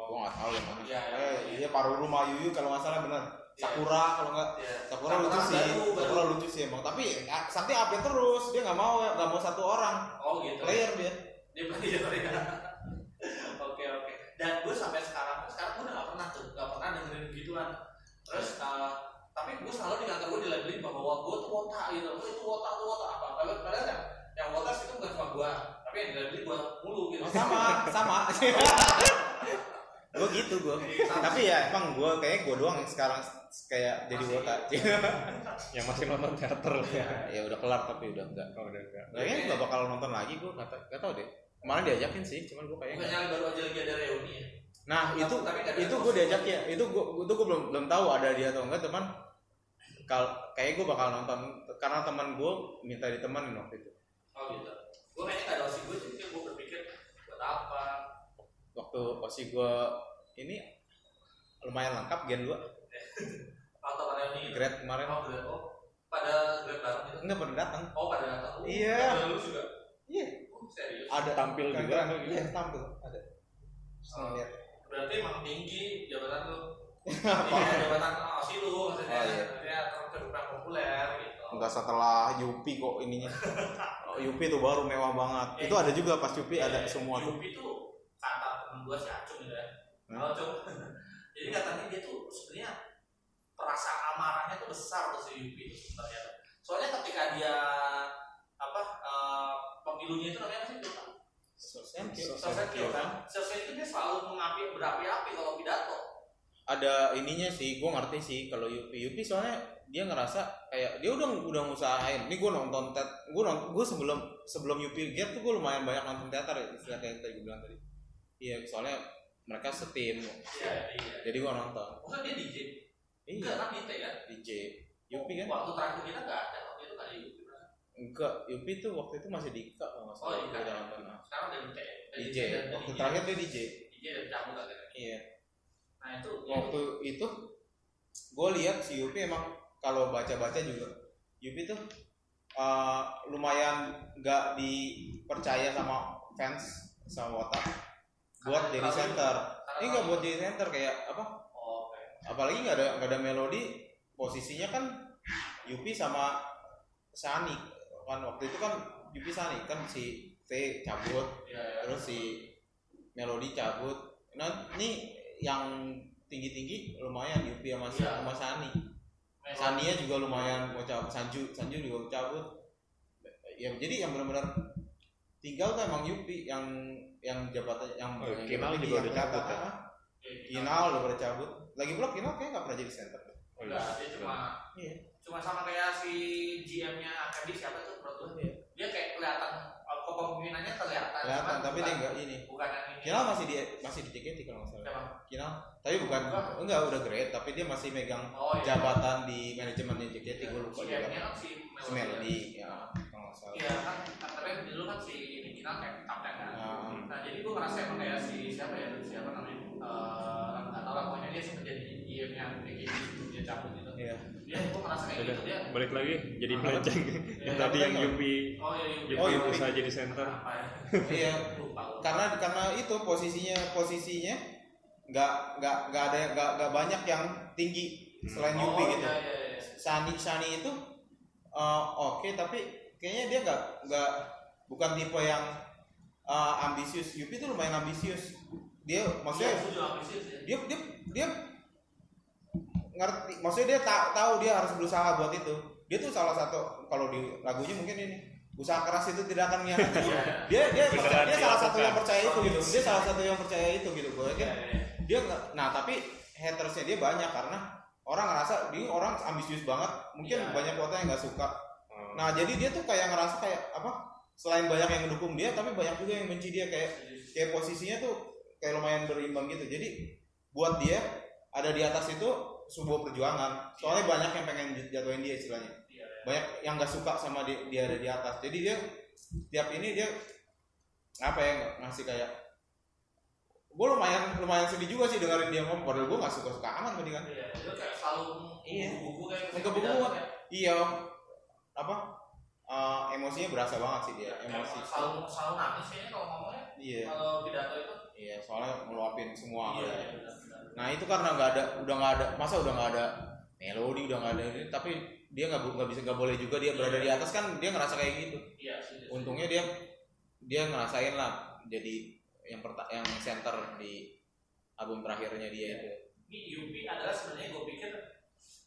Gua nggak tahu yang mana. Iya, iya, Eh, iya. iya Paruru Mayuyu kalau nggak salah benar. Sakura kalau nggak Iya. Sakura lucu sih. baru, baru. Sakura lucu sih emang. Tapi ah, Sakti update terus. Dia nggak mau nggak mau satu orang. Oh gitu. Player dia. dia player ya. Oke oke. Dan gue sampai sekarang sekarang gue udah gak pernah tuh, gak pernah dengerin begituan. Terus eh, tapi gue selalu di kantor gue dilabelin bahwa gue tuh wota gitu. Gue itu wota tuh wota apa? Padahal padahal kan yang wota itu bukan cuma gue, tapi yang dilabelin gue mulu gitu. Oh, sama, sama. gue gitu gue. Tapi ya emang gue kayak gue doang yang sekarang kayak jadi wota. Yang masih nonton teater lah ya. ya udah kelar tapi udah enggak. Oh, udah enggak. Kayaknya nggak bakal nonton lagi gue nggak tau- nggak tahu deh. Kemarin diajakin sih, cuman gue kayaknya. Bukannya baru aja lagi ada reuni ya? Nah Tapi- itu tapi ada itu gue diajak ya, itu gue itu gue belum belum tahu ada dia atau enggak teman. Kal kayak gue bakal nonton karena teman gue minta ditemenin waktu itu. Oh gitu. Gue kayaknya gak ada osi gue, jadi gue berpikir buat apa? Waktu osi gue ini lumayan lengkap gen gue Atau reuni? gitu? grade kemarin Oh, grade. oh, pada grade bareng gitu? enggak pernah datang. Oh pada datang. Oh, Iya. Ada lu juga. Iya. Oh, serius. Ada Tampil juga keren-keren. atau gimana? Iya tampil ada. Oh. lihat. Berarti emang tinggi jabatan lu. Iya, jabatan OSI lu maksudnya. Oh, iya. Maksudnya cukup populer gitu. Enggak setelah Yupi kok ininya. Oh, Yupi tuh baru mewah banget. Eh, Itu ada juga pas Yupi ada Iya, semua tuh. Yupi tuh kata temen gua si Acung gitu ya. Hmm. Halo Acung. Jadi katanya dia tuh sebenarnya perasaan amarahnya tuh besar tuh si Yupi itu sebenarnya. Soalnya ketika dia apa eh, pemilunya itu namanya apa sih? Sosentio. Sosentio kan. Sosentio dia selalu mengapi berapi-api kalau pidato. Ada ininya sih gue ngerti sih kalau Yupi Yupi soalnya dia ngerasa kayak dia udah udah ngusahain ini gue nonton tet gue nonton gue sebelum sebelum Yupi Get tuh gue lumayan banyak nonton teater ya istilah kayak yang tadi gue bilang tadi iya soalnya mereka setim Iya, iya. jadi gua nonton Bukan dia DJ. iya Enggak kan DJ kan? DJ Yupi kan Waktu terakhir kita enggak ada. Waktu itu enggak ada Yupi. enggak Yupi tuh waktu itu masih di Ika kalau nggak Oh, salah udah nonton nah. Sekarang ada DJ. DJ waktu terakhir tuh DJ DJ dan cabut akhirnya. iya Nah itu waktu itu gue lihat si Yupi emang kalau baca-baca juga Yupi tuh uh, lumayan nggak dipercaya sama fans sama Wota buat jadi center. ini nggak buat jadi center kayak apa? Oh, oke. apalagi nggak ada nggak ada melodi posisinya kan Yupi sama Sani. Kan waktu itu kan Yupi Sani kan si T cabut Iya, iya. terus si Melodi cabut. Nah ini yang tinggi tinggi lumayan Yupi sama, Iya. sama Sani. Sania juga lumayan mau cabut Sanju Sanju juga cabut ya jadi yang benar-benar tinggal tuh emang Yupi yang yang jabatan yang Oh, yang Kinal juga udah cabut ya? Iya, Kinal udah pada cabut lagi pula Kinal kayaknya nggak pernah jadi center Oh, Enggak, dia cuma Iya. cuma sama kayak si GM-nya AKB siapa tuh menurut? Iya. Dia kayak kelihatan kepemimpinannya kelihatan. kelihatan cuman tapi bukan- dia enggak ini bukan yang ini. Kinal masih di masih di JKT kalau nggak salah Siapa? Kinal tapi bukan Bukan. enggak udah great tapi dia masih megang Oh iya. jabatan di manajemennya JKT gue lupa juga GM-nya kan si si Melody ya kalau nggak salah Iya kan, tapi dulu kan si ini Kinal kayak kapten kan. Nah, Nah jadi gue ngerasa emang kayak si siapa ya siapa namanya Eh, nggak tahu lah pokoknya dia sempat jadi GM-nya AKB sebelum dia cabut gitu. iya Dia gue ngerasa kayak Udah, gitu dia. balik lagi jadi Apa? melenceng yang Iya, tadi yang? Yupi Oh iya iya. Yupi Oh, Yupi. berusaha jadi center Apa ya? iya karena karena itu posisinya posisinya nggak nggak nggak ada nggak nggak banyak yang tinggi selain Oh, Yupi gitu Iya, iya, iya. Sani Sani itu uh, oke tapi kayaknya dia nggak nggak bukan tipe yang uh, ambisius Yupi itu lumayan ambisius dia maksudnya Iya, setuju ambisius ya. dia dia dia ngerti maksudnya dia ta- tahu dia harus berusaha buat itu dia tuh salah satu kalau di lagunya mungkin ini usaha keras itu tidak akan mengkhianati Iya. dia dia Beneran dia salah satu dilakukan. yang percaya itu gitu dia salah satu yang percaya itu gitu gue Iya, iya. dia nah tapi hatersnya dia banyak karena orang ngerasa dia orang ambisius banget mungkin Iya. banyak kota yang nggak suka Oh. nah jadi dia tuh kayak ngerasa kayak apa selain banyak yang mendukung dia tapi banyak juga yang benci dia kayak kayak posisinya tuh kayak lumayan berimbang gitu jadi buat dia ada di atas itu sebuah perjuangan. Soalnya banyak yang pengen jatuhin dia istilahnya. Iya, iya. banyak yang nggak suka sama dia, dia ada di atas. Jadi dia tiap ini dia apa ya ngasih kayak gue lumayan lumayan sedih juga sih dengerin dia ngomong. Padahal gue nggak suka suka amat dia kan. Iya, dia kayak selalu Iya. buku kayak Ngebuku pidato, ya. iya. Apa? Eh, emosinya berasa banget sih dia emosi. selalu selalu nangis kayaknya kalau ngomongnya. Iya. Kalau pidato itu. Iya soalnya ngeluapin semua. Iya iya Nah itu karena nggak ada, udah nggak ada, masa udah nggak ada melodi, udah nggak ada ini, tapi dia nggak nggak bisa nggak boleh juga dia berada di atas kan dia ngerasa kayak gitu. iya Untungnya dia dia ngerasain lah jadi yang perta yang center di album terakhirnya dia itu. ini Yupi adalah sebenarnya gue pikir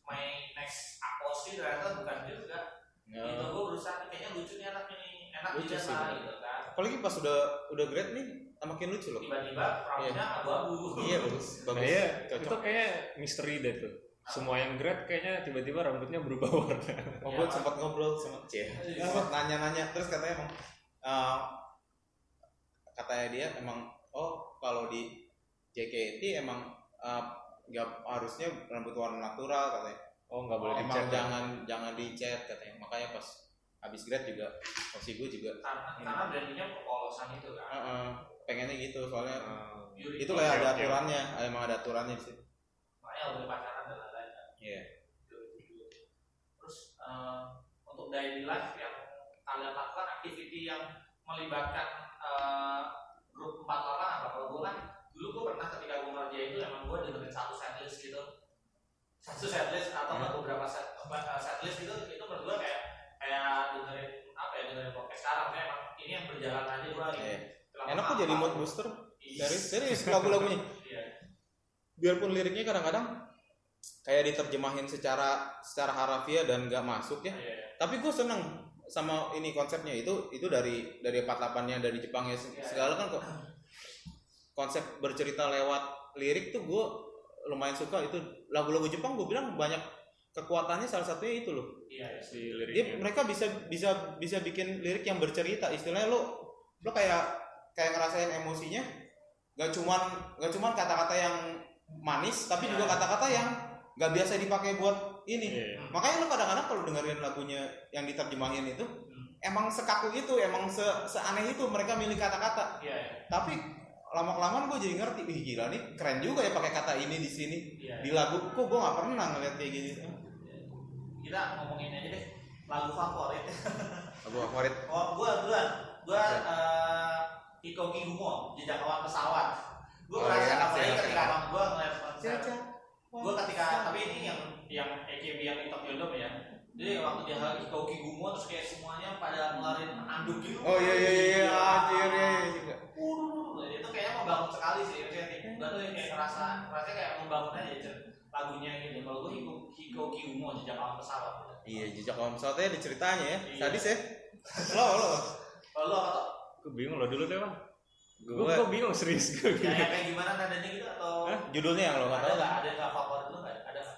my next aposi ternyata bukan juga Ya. itu gue berusaha kayaknya lucu nih anak ini enak Lucu sih. gitu kan Apalagi pas udah udah great nih, makin lucu loh. tiba-tiba rambutnya abu-abu Iya bagus, bagus. Iya, cocok. itu kayaknya misteri deh tuh. Semua yang grad kayaknya tiba-tiba rambutnya berubah warna. Oh, gue sempat ngobrol sama Cie. Iya. Sempat nanya-nanya terus katanya emang eh, katanya dia emang oh kalau di JKT emang eh, nggak harusnya rambut warna natural katanya. Oh, nggak boleh emang dicat. ya? jangan jangan dicat katanya. Makanya pas habis grad juga posisi gue juga karena karena brandingnya kepolosan itu kan eh, eh, pengennya gitu soalnya Oh. Yuri itu kayak Oke, ada oke. aturannya, emang ada aturannya di situ. makanya udah pacaran dan lain-lain kan. Iya. terus eh, untuk daily life yang kalian lakukan activity yang melibatkan eh, grup empat orang apa kalau gue kan dulu gue pernah ketika gue kerja itu emang gue dengerin satu setlist gitu satu setlist atau Hmm. beberapa set eh, setlist gitu itu gue kayak kayak dengerin apa ya dengerin podcast sekarang kayak emang ini yang berjalan aja gue Iya. Enak kok jadi mood booster Iya. dari serius lagu-lagunya. Iya. biarpun liriknya kadang-kadang kayak diterjemahin secara secara harafiah dan nggak masuk ya Iya. tapi gue seneng sama ini konsepnya itu itu dari dari 48 nya dari Jepangnya se- Iya. segala kan kok konsep bercerita lewat lirik tuh gue lumayan suka itu lagu-lagu Jepang gue bilang banyak kekuatannya salah satunya itu loh Iya. iya. Si dia liriknya. mereka bisa bisa bisa bikin lirik yang bercerita istilahnya lo lo kayak kayak ngerasain emosinya nggak cuman nggak cuman kata-kata yang manis tapi Iya. juga kata-kata yang nggak biasa dipakai buat ini Iya. makanya lu kadang-kadang kalau dengerin lagunya yang diterjemahin itu emang sekaku itu emang se seaneh itu mereka milih kata-kata Iya, iya. tapi lama kelamaan gue jadi ngerti wih gila nih keren juga ya pakai kata ini di sini Iya. di lagu kok gue nggak pernah ngeliat kayak gini Kita ngomongin aja deh lagu favorit. lagu favorit Oh, gua duluan. Gua eh Hikoki Gumo, jejak awan pesawat. Gua Oh, merasa iya, apalagi iya, ketika iya. abang gua ngeliat konser. Gua ketika tapi ini yang yang EKB yang di Tokyo Dome ya. Jadi waktu dia Hikoki Gumo terus kayak semuanya pada ngeluarin anduk gitu. oh iya iya iya iya. Anjir iya iya juga Waduh, itu kayaknya membangun sekali sih maksudnya gue tuh kayak ngerasa ngerasa kayak membangun aja Cen, lagunya gitu. Kalau gue Hiko Hiko Kiumo jejak alam pesawat. Iya jejak alam pesawatnya ada ceritanya ya. Iya. sadis ya? Lo lo. Lo tuh Gue bingung lo dulu deh bang. Gue gue bingung serius gue. ya, yang kayak gimana nadanya gitu atau Hah? judulnya yang lo nggak tahu nggak ada nggak favorit lo nggak ada nggak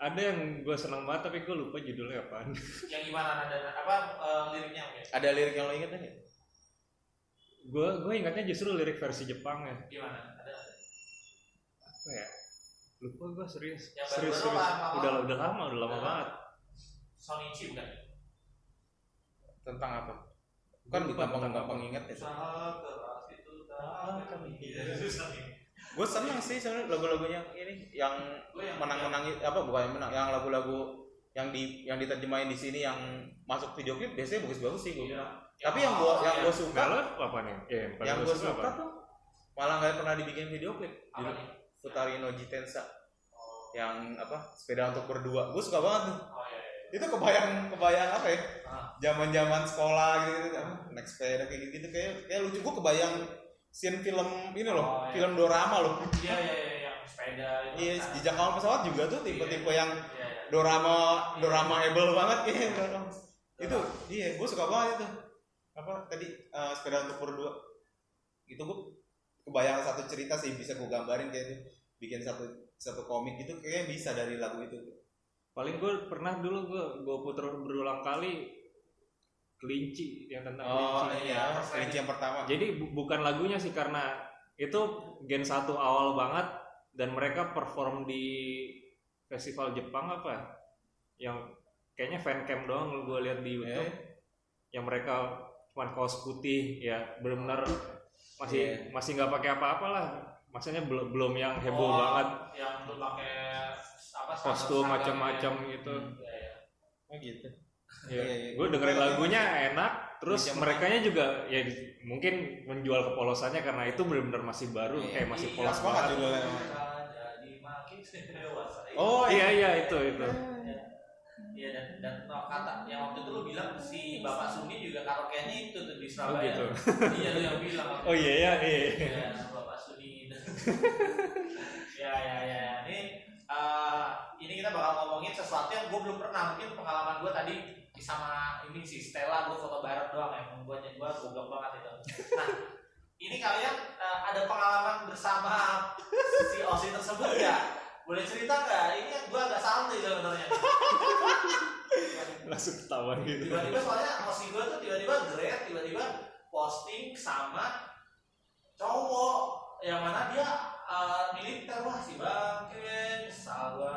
Ada yang gue seneng banget tapi gue lupa judulnya apaan. yang gimana nada apa eh, liriknya mungkin ada lirik yang lo inget nggak Gue gue ingatnya justru lirik versi Jepang ya. gimana ada Apa ya? Lupa gue serius. Yang serius serius. apa? Udah udah lama udah lama banget. Sonichi bukan tentang apa kan Gua lupa gampang tentang gampang apa. inget ya usaha keras itu tak kami Iya, nih. gue seneng sih sebenarnya lagu-lagunya ini yang Gue yang menang-menang apa bukan yang menang yang lagu-lagu yang di yang diterjemahin di sini yang masuk video klip biasanya bagus-bagus sih gue Iya. tapi yang gua yang iya. gue suka Kalau apa nih? Ya, yang gue suka suka tuh malah nggak pernah dibikin video klip apa nih Futari no Jitensa oh yang apa sepeda untuk berdua gue suka banget tuh oh, iya, iya. Itu kebayang kebayang apa ya? Ah. zaman zaman sekolah gitu apa, naik sepeda kayak gitu, gitu kayak kayak lucu. Gue kebayang scene film ini loh Oh, iya. film dorama loh. Iya iya iya yang sepeda iya kan. jejak awal pesawat juga tuh tipe-tipe yang Iya iya. dorama dorama able banget. Kayaknya itu iya gue suka banget itu. Apa tadi eh, sepeda untuk berdua. Itu gue kebayang satu cerita sih bisa gue gambarin kayak itu bikin satu satu komik itu kayaknya bisa dari lagu itu Paling gue pernah dulu gue gue puter berulang kali kelinci yang tentang oh kelinci. iya kelinci yang pertama. Jadi bu- bukan lagunya sih karena itu gen satu awal banget dan mereka perform di festival Jepang apa yang kayaknya fan cam doang gue lihat di YouTube. Eh, yang mereka cuma kaos putih ya benar-benar masih Iya. masih nggak pakai apa-apa lah maksudnya belum belum yang heboh Oh, banget Yang lu pakai apa kostum macam-macam gitu. gitu Iya iya. oh gitu ya, Iya, iya. gue dengerin lagunya enak terus mereka juga ya mungkin menjual kepolosannya karena itu benar-benar masih baru Iya. kayak masih Iya, polos banget judulnya. Dewasa. oh iya iya itu itu Iya dan dan no, kata yang waktu itu lu bilang si Bapak Suni juga karaoke-nya itu tuh di oh Surabaya. gitu Iya lu yang bilang. oh iya iya iya Iya. Ya ya ya. Ini eh, ini kita bakal ngomongin sesuatu yang gue belum pernah. Mungkin pengalaman gue tadi sama ini si Stella gue foto bareng doang yang gue gue goblok banget itu. Nah ini kalian eh, ada pengalaman bersama si Osi tersebut ya? Boleh cerita nggak? Ini yang gue agak santai sebenarnya. langsung ketahuan gitu tiba-tiba soalnya Osi gue tuh tiba-tiba grade tiba-tiba posting sama cowok yang mana dia eh, militer wah si bangke kesal gua.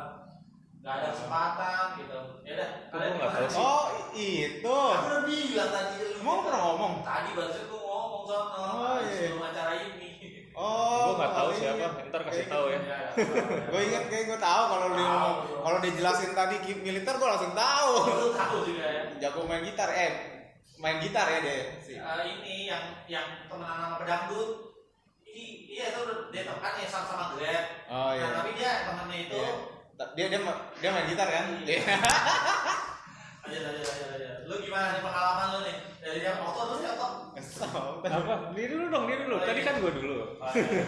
Nggak ada kesempatan gitu. Ya udah gua nggak tahu sih? oh itu. Aku udah bilang tadi lu. Emang pernah ngomong? Tadi baru gua ngomong sono Oh, iya. sebelum acara ini. Oh gue nggak tahu iya. siapa. Ntar kasih tahu ya. Gue inget kayak gue tahu kalau dia ngomong. kalau dia jelasin tadi ki- militer gue langsung tahu. Lu tahu juga ya? Jago main gitar eh main gitar ya dia sih Eh, ini yang yang temenan sama pedangdut iya itu dia tuh kan yang sama sama Grab oh iya Nah, tapi dia temennya itu Iya. dia dia dia main gitar kan Iya. aja aja aja aja. Lu gimana nih pengalaman lu nih? Dari yang foto dulu ya kok. apa diri dulu dong diri dulu tadi kan gue dulu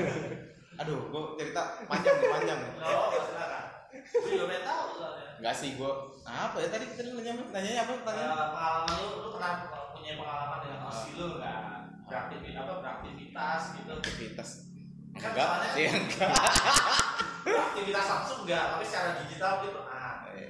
aduh gue cerita panjang nih panjang nih Oh, silakan. Gue juga pengen tahu soalnya. Enggak sih gue apa ya tadi kita nanya nanya apa Eh, pertanyaan pengalaman lu, lu pernah punya pengalaman dengan osi lu nggak? Beraktivitas apa beraktivitas gitu? aktivitas Kan enggak iya enggak beraktivitas langsung enggak, tapi secara digital gitu. Ah, oke.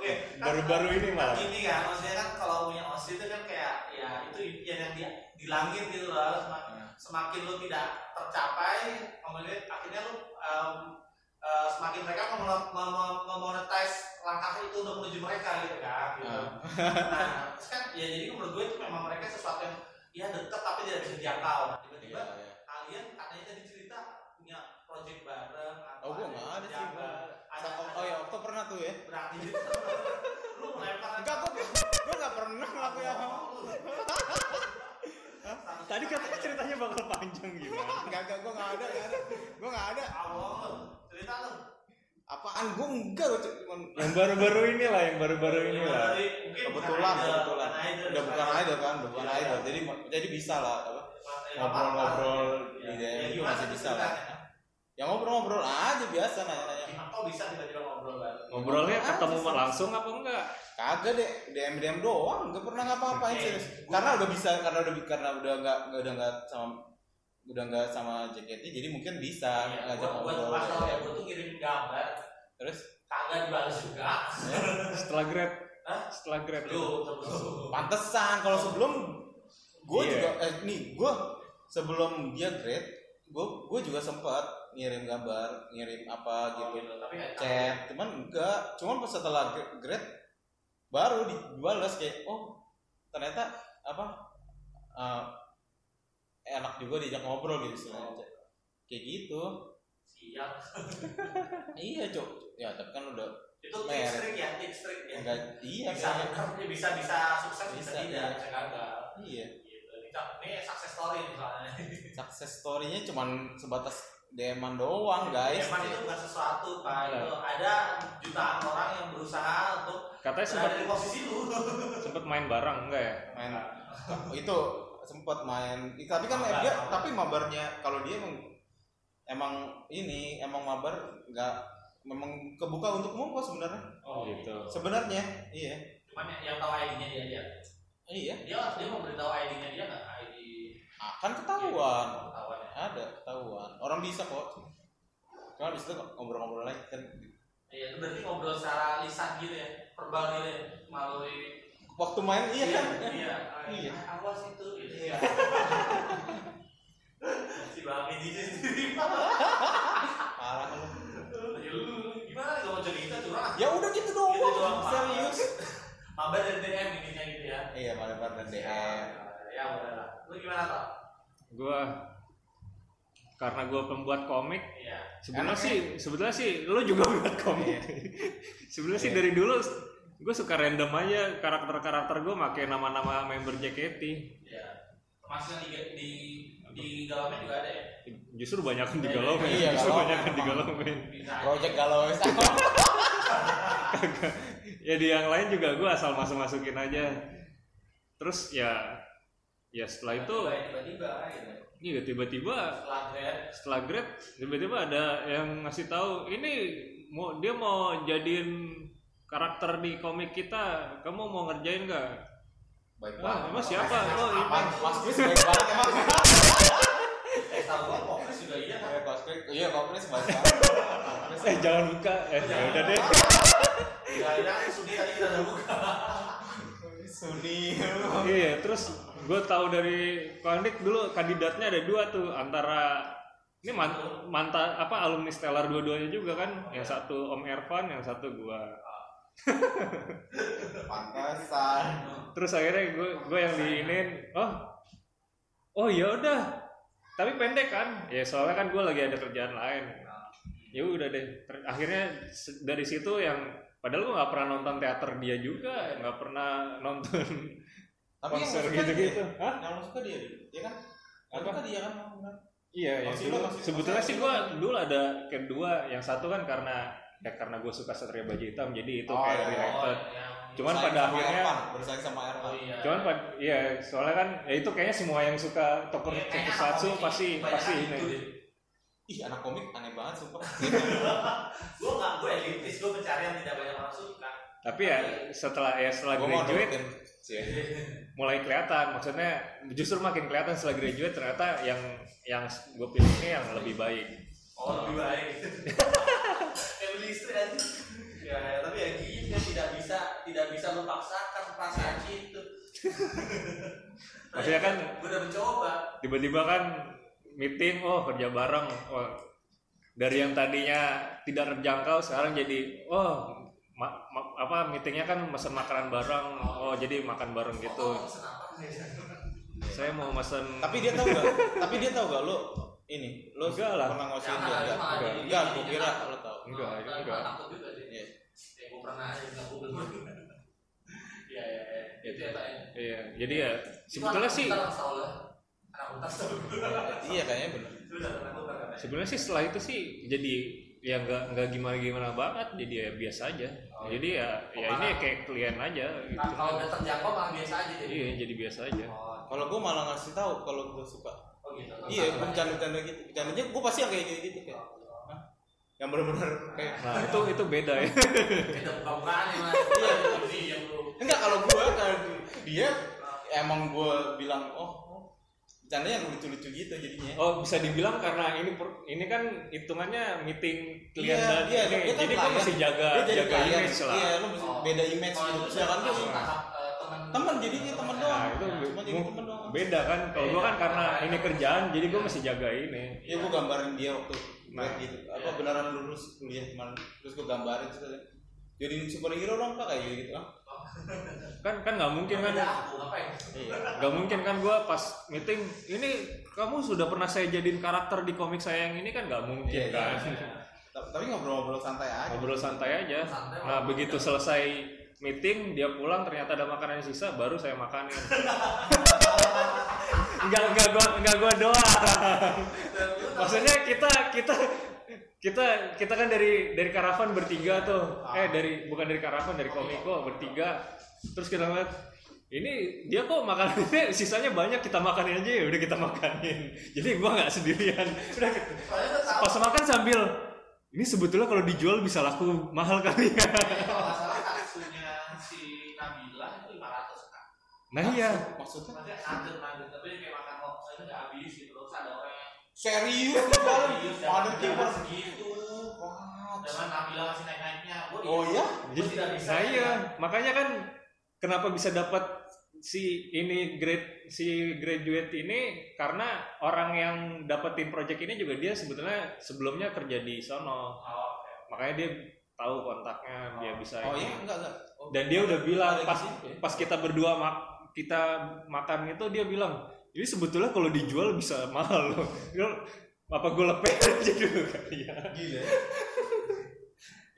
kan- baru-baru ini malah Ini kan, maksudnya kan kalau punya osi itu kan kayak ya itu impian yang di, di langit gitu loh. Cuma semakin lu tidak tercapai kemudian akhirnya lu em, eh, semakin mereka mem- mem- mem- memonetize langkah itu untuk menuju mereka gitu kan gitu. nah terus kan ya jadi menurut gue itu memang mereka sesuatu yang ya dekat tapi tidak bisa dijangkau tiba-tiba Iya, iya. kalian katanya tadi cerita punya project bareng atau Oh, gua nggak ada sih, gua. ada, Oh, oh ya, Okto pernah tuh ya? berarti lu melempar Enggak, gua gua nggak pernah ngelakuin apa. Tadi katanya ceritanya bakal panjang gimana? Enggak, enggak, gua nggak ada, nggak ada. Gua nggak ada. awal cerita lu Apaan? Gua enggak, cuman Yang baru-baru ini lah, yang baru-baru ini lah. kebetulan, kebetulan. Udah bukan idol kan, udah bukan Iya. idol. Jadi jadi bisa lah apa? Ngobrol-ngobrol Iya. di Ya, DM itu gimana masih bisa lah. Ya ngobrol-ngobrol aja biasa nanya-nanya. Kok bisa tiba-tiba ngobrol bareng? Ngobrolnya Ngobrol ketemu aja, langsung apa enggak? Kagak deh, DM DM doang, nggak pernah ngapa-ngapain serius. Karena udah bisa, karena udah karena udah nggak nggak- udah nggak sama udah nggak sama JKT, jadi mungkin bisa Iya, ngajak ngobrol. pas tau ya, gua tuh kirim gambar Terus kagak dibalas juga Setelah grade, Hah? setelah belum pantesan kalau sebelum gue Iya. juga eh nih gue sebelum dia grade gue gue juga sempat ngirim gambar ngirim apa Oh, gitu. gitu. tapi chat cuman enggak cuman pas setelah gr- grade baru dibalas kayak oh ternyata apa eh, enak juga diajak ngobrol gitu istilahnya kayak gitu. Siap iya cok. Ya tapi kan udah itu tips trik ya tips trik ya. Enggak iya bisa bisa bisa sukses bisa, Bisa, tidak iya. bisa gagal. Iya. gitu ini success story misalnya. Success story-nya cuman sebatas DM-an doang guys. Emang itu bukan sesuatu pak. Itu ada jutaan orang yang berusaha untuk Katanya sempat di posisi lu. sempat main bareng enggak ya? main. Itu sempat main. Tapi kan Mabar, dia mabar. tapi mabarnya kalau dia emang emang ini emang mabar nggak memang kebuka untuk umum kok sebenarnya. Oh Gitu. sebenarnya iya. Cuman yang, yang tahu ID-nya dia dia iya. Dia dia mau beritahu ID-nya dia nggak? ID akan ketahuan. Ketahuan ya. Ada ketahuan. Orang bisa kok. Cuma di situ ngobrol-ngobrol lagi kan. Iya itu berarti ngobrol secara lisan gitu ya verbal gitu ya melalui waktu main iya kan? Iya Iya. Ah, awas itu gitu. Iya. si bang ini sendiri parah lu. Gimana gak mau cerita curang ya udah gitu Gitu doang, Pak. serius. Mabar dan DM gitu ya iya mabar dan DM ya udah lah lu gimana toh Gua karena gua pembuat komik, iya sebenarnya sih sebetulnya sih lu juga buat komik. sebenarnya sih Iya. dari dulu gue suka random aja karakter-karakter gue pakai nama-nama member JKT. iya termasuk yang di di di galamnya juga ada ya Justru banyak yang digalauin. Iya, Justru galau. banyak yang digalauin. bisa project galau ya di yang lain juga gue asal masuk-masukin aja. Terus ya ya setelah itu tiba-tiba iya tiba-tiba setelah grad setelah tiba-tiba ada yang ngasih tahu ini mau dia mau jadiin karakter di komik kita kamu mau ngerjain nggak baik Wah, emang siapa? Oh, Oh. Mas Chris baik banget emang. eh tahu gua iya kan Iya, Mas Chris. Iya, baik banget. Eh jangan buka eh ya udah deh kira-kira Sudi tadi kita udah buka Suni. iya terus gue tahu dari Panik dulu kandidatnya ada dua tuh antara ini man, mantan apa alumni Stellar dua-duanya juga kan yang satu Om Ervan yang satu gua Pantesan. terus akhirnya gue gue yang diinin oh oh ya udah tapi pendek kan ya soalnya kan gue lagi ada kerjaan lain ya udah deh akhirnya dari situ yang padahal gue nggak pernah nonton teater dia juga nggak pernah nonton Tapi yang konser suka gitu-gitu dia. Hah? Yang lu suka dia, dia kan? Yang Apa? suka dia kan? iya yang Masih dulu lo, masih- sebetulnya masih sih lo. gue dulu ada kedua yang satu kan karena ya karena gue suka satria baju hitam jadi itu Oh, kayak iya. related yang Cuman Bersaing pada akhirnya- bersaing sama Ervan. oh iya cuman pad- iya soalnya kan ya itu kayaknya semua yang suka tokoh Iya, tokusatsu komik pasti pasti gitu ini. Ih, anak komik aneh banget sumpah. gue nggak gue elitis gue mencari yang tidak banyak orang suka tapi ya setelah ya setelah Gua graduate. Cie. mulai kelihatan maksudnya justru makin kelihatan setelah graduate ternyata yang yang gue pilih ini yang lebih baik oh lebih baik kayak beli istri aja ya, ya, tapi ya gitu kan tidak bisa tidak bisa lu paksakan perasaan itu maksudnya kan gue udah mencoba tiba-tiba kan meeting oh kerja bareng oh dari yang tadinya tidak terjangkau sekarang jadi oh ma- ma- apa meetingnya kan mesen makanan bareng oh jadi makan bareng gitu Oh, saya mau mesen Tapi dia tahu gak? Tapi dia tahu gak lo ini? Lo Enggak lah. pernah ngosin dia enggak? Enggak. Enggak, gua kira lo tahu. Enggak, itu enggak, enggak. takut juga sih. Iya. Ya, gue pernah gue. Iya, iya, iya. Itu ya, Pak, ya. iya jadi ya sebetulnya sih Gue. Iya kayaknya benar. Sebenarnya sih setelah itu sih jadi ya nggak nggak gimana gimana banget jadi ya biasa aja Oh, jadi ya ya ini kayak klien aja gitu Nah, kalau udah terjangkau malah biasa aja jadi. iya jadi biasa aja Oh, Kalau gue malah ngasih tahu kalau gue suka. oh gitu. Iya, bercanda-bercanda gitu. Bercandanya gue pasti yang kayak gitu gitu kayak. Hah? Yang benar-benar kayak nah itu itu beda ya Kita buka-bukaan ya, Mas. Iya, enggak kalau gue kalau dia emang gue bilang oh, oh bercandanya yang lucu-lucu gitu jadinya. oh bisa dibilang karena ini per- ini kan hitungannya meeting klien Iya, dan iya, ini dia kan jadi gue klien. mesti jaga jaga klien. image lah Iya, lu mesti Oh. beda image Kalau gitu. tahap, eh, teman teman jadinya teman nah doang. itu Cuma jadi teman doang. beda kan kalau gue kan karena ini kerjaan jadi gue mesti jaga ini Iya, gue gambarin dia waktu Nah. nah, gitu. Apa beneran lulus kuliah kemarin. Terus gue gambarin katanya, jadi superhero dong pak kayak gitu ah. Kan kan nggak mungkin kan? Iya. nggak mungkin kan gue pas meeting ini kamu sudah pernah saya jadiin karakter di komik saya yang ini kan nggak mungkin Iya, kan iya. Ta- Tapi ngobrol-ngobrol santai aja. ngobrol santai aja Santai, nah begitu selesai meeting dia pulang ternyata ada makanan yang sisa baru saya makanin nggak nggak gua nggak gua doang maksudnya kita kita kita kita kan dari dari karavan bertiga tuh. Eh dari bukan dari karavan dari komiko. bertiga. Terus kita ngeliat ini dia kok makanannya sisanya banyak kita makanin aja ya udah kita makanin jadi gua nggak sendirian. Udah pas makan sambil ini sebetulnya kalau dijual bisa laku mahal kali ya. Kalau nggak salah katsunya si Nabila itu 500 kan. nah iya. Maksudnya Maksudnya nugget nugget tapi kayak makan ini nggak habis gitu terus ada orang serius di serius Ada kiper. segitu. Dengan Nabila masih naik naiknya. Oh iya? Gue tidak bisa. nah iya makanya kan kenapa bisa dapat si ini grade si graduate ini karena orang yang dapetin project ini juga dia sebetulnya sebelumnya kerja di sono Oh, oke. makanya dia tahu kontaknya dia bisa Oh iya enggak enggak. Oh, dan dia udah bilang pas pas kita berdua mak kita makan itu dia bilang ini sebetulnya kalau dijual bisa mahal loh apa gue lepeh aja dulu kali ya Gila.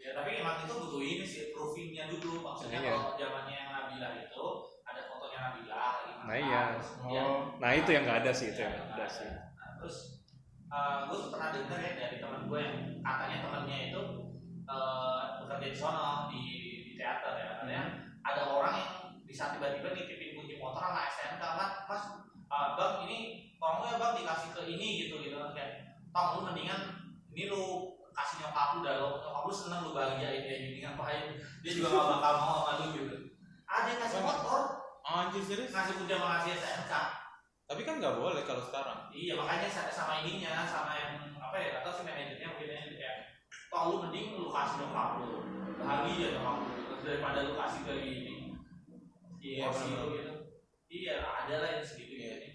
Ya tapi emang itu butuh ini sih proofingnya dulu maksudnya Iya. kalau zamannya yang Nabila itu ada fotonya Nabila Nah, iya. kemudian Oh. nah itu yang nggak ada sih itu Iya, yang nggak ada sih Nah, terus gue pernah dengar ya dari teman gue yang katanya temannya itu eh, bekerja di sono di, di teater ya katanya ada orang yang bisa tiba-tiba nitipin kunci motor sama STNK kan mas eh, bang ini tolong ya bang dikasih ke ini gitu gitu kayak tong lu mendingan ini lu kasih nyokap lu dah lu nyokap lu seneng lu bahagiain dia jadi ngapain? Dia juga gak bakal mau sama lu gitu. Ada yang kasih motor. Anjir serius. ngasih kunci sama ngasih STNK Tapi kan nggak boleh kalau sekarang. Iya makanya sa- sama ininya sama yang apa ya atau si manajernya mungkin yang kayak toh lu mending lu kasih nyokap lu bahagia nyokap lu daripada lu kasih ke ini. Iya, si benar. lu gitu iya ada lah yang segitu Iya. gitu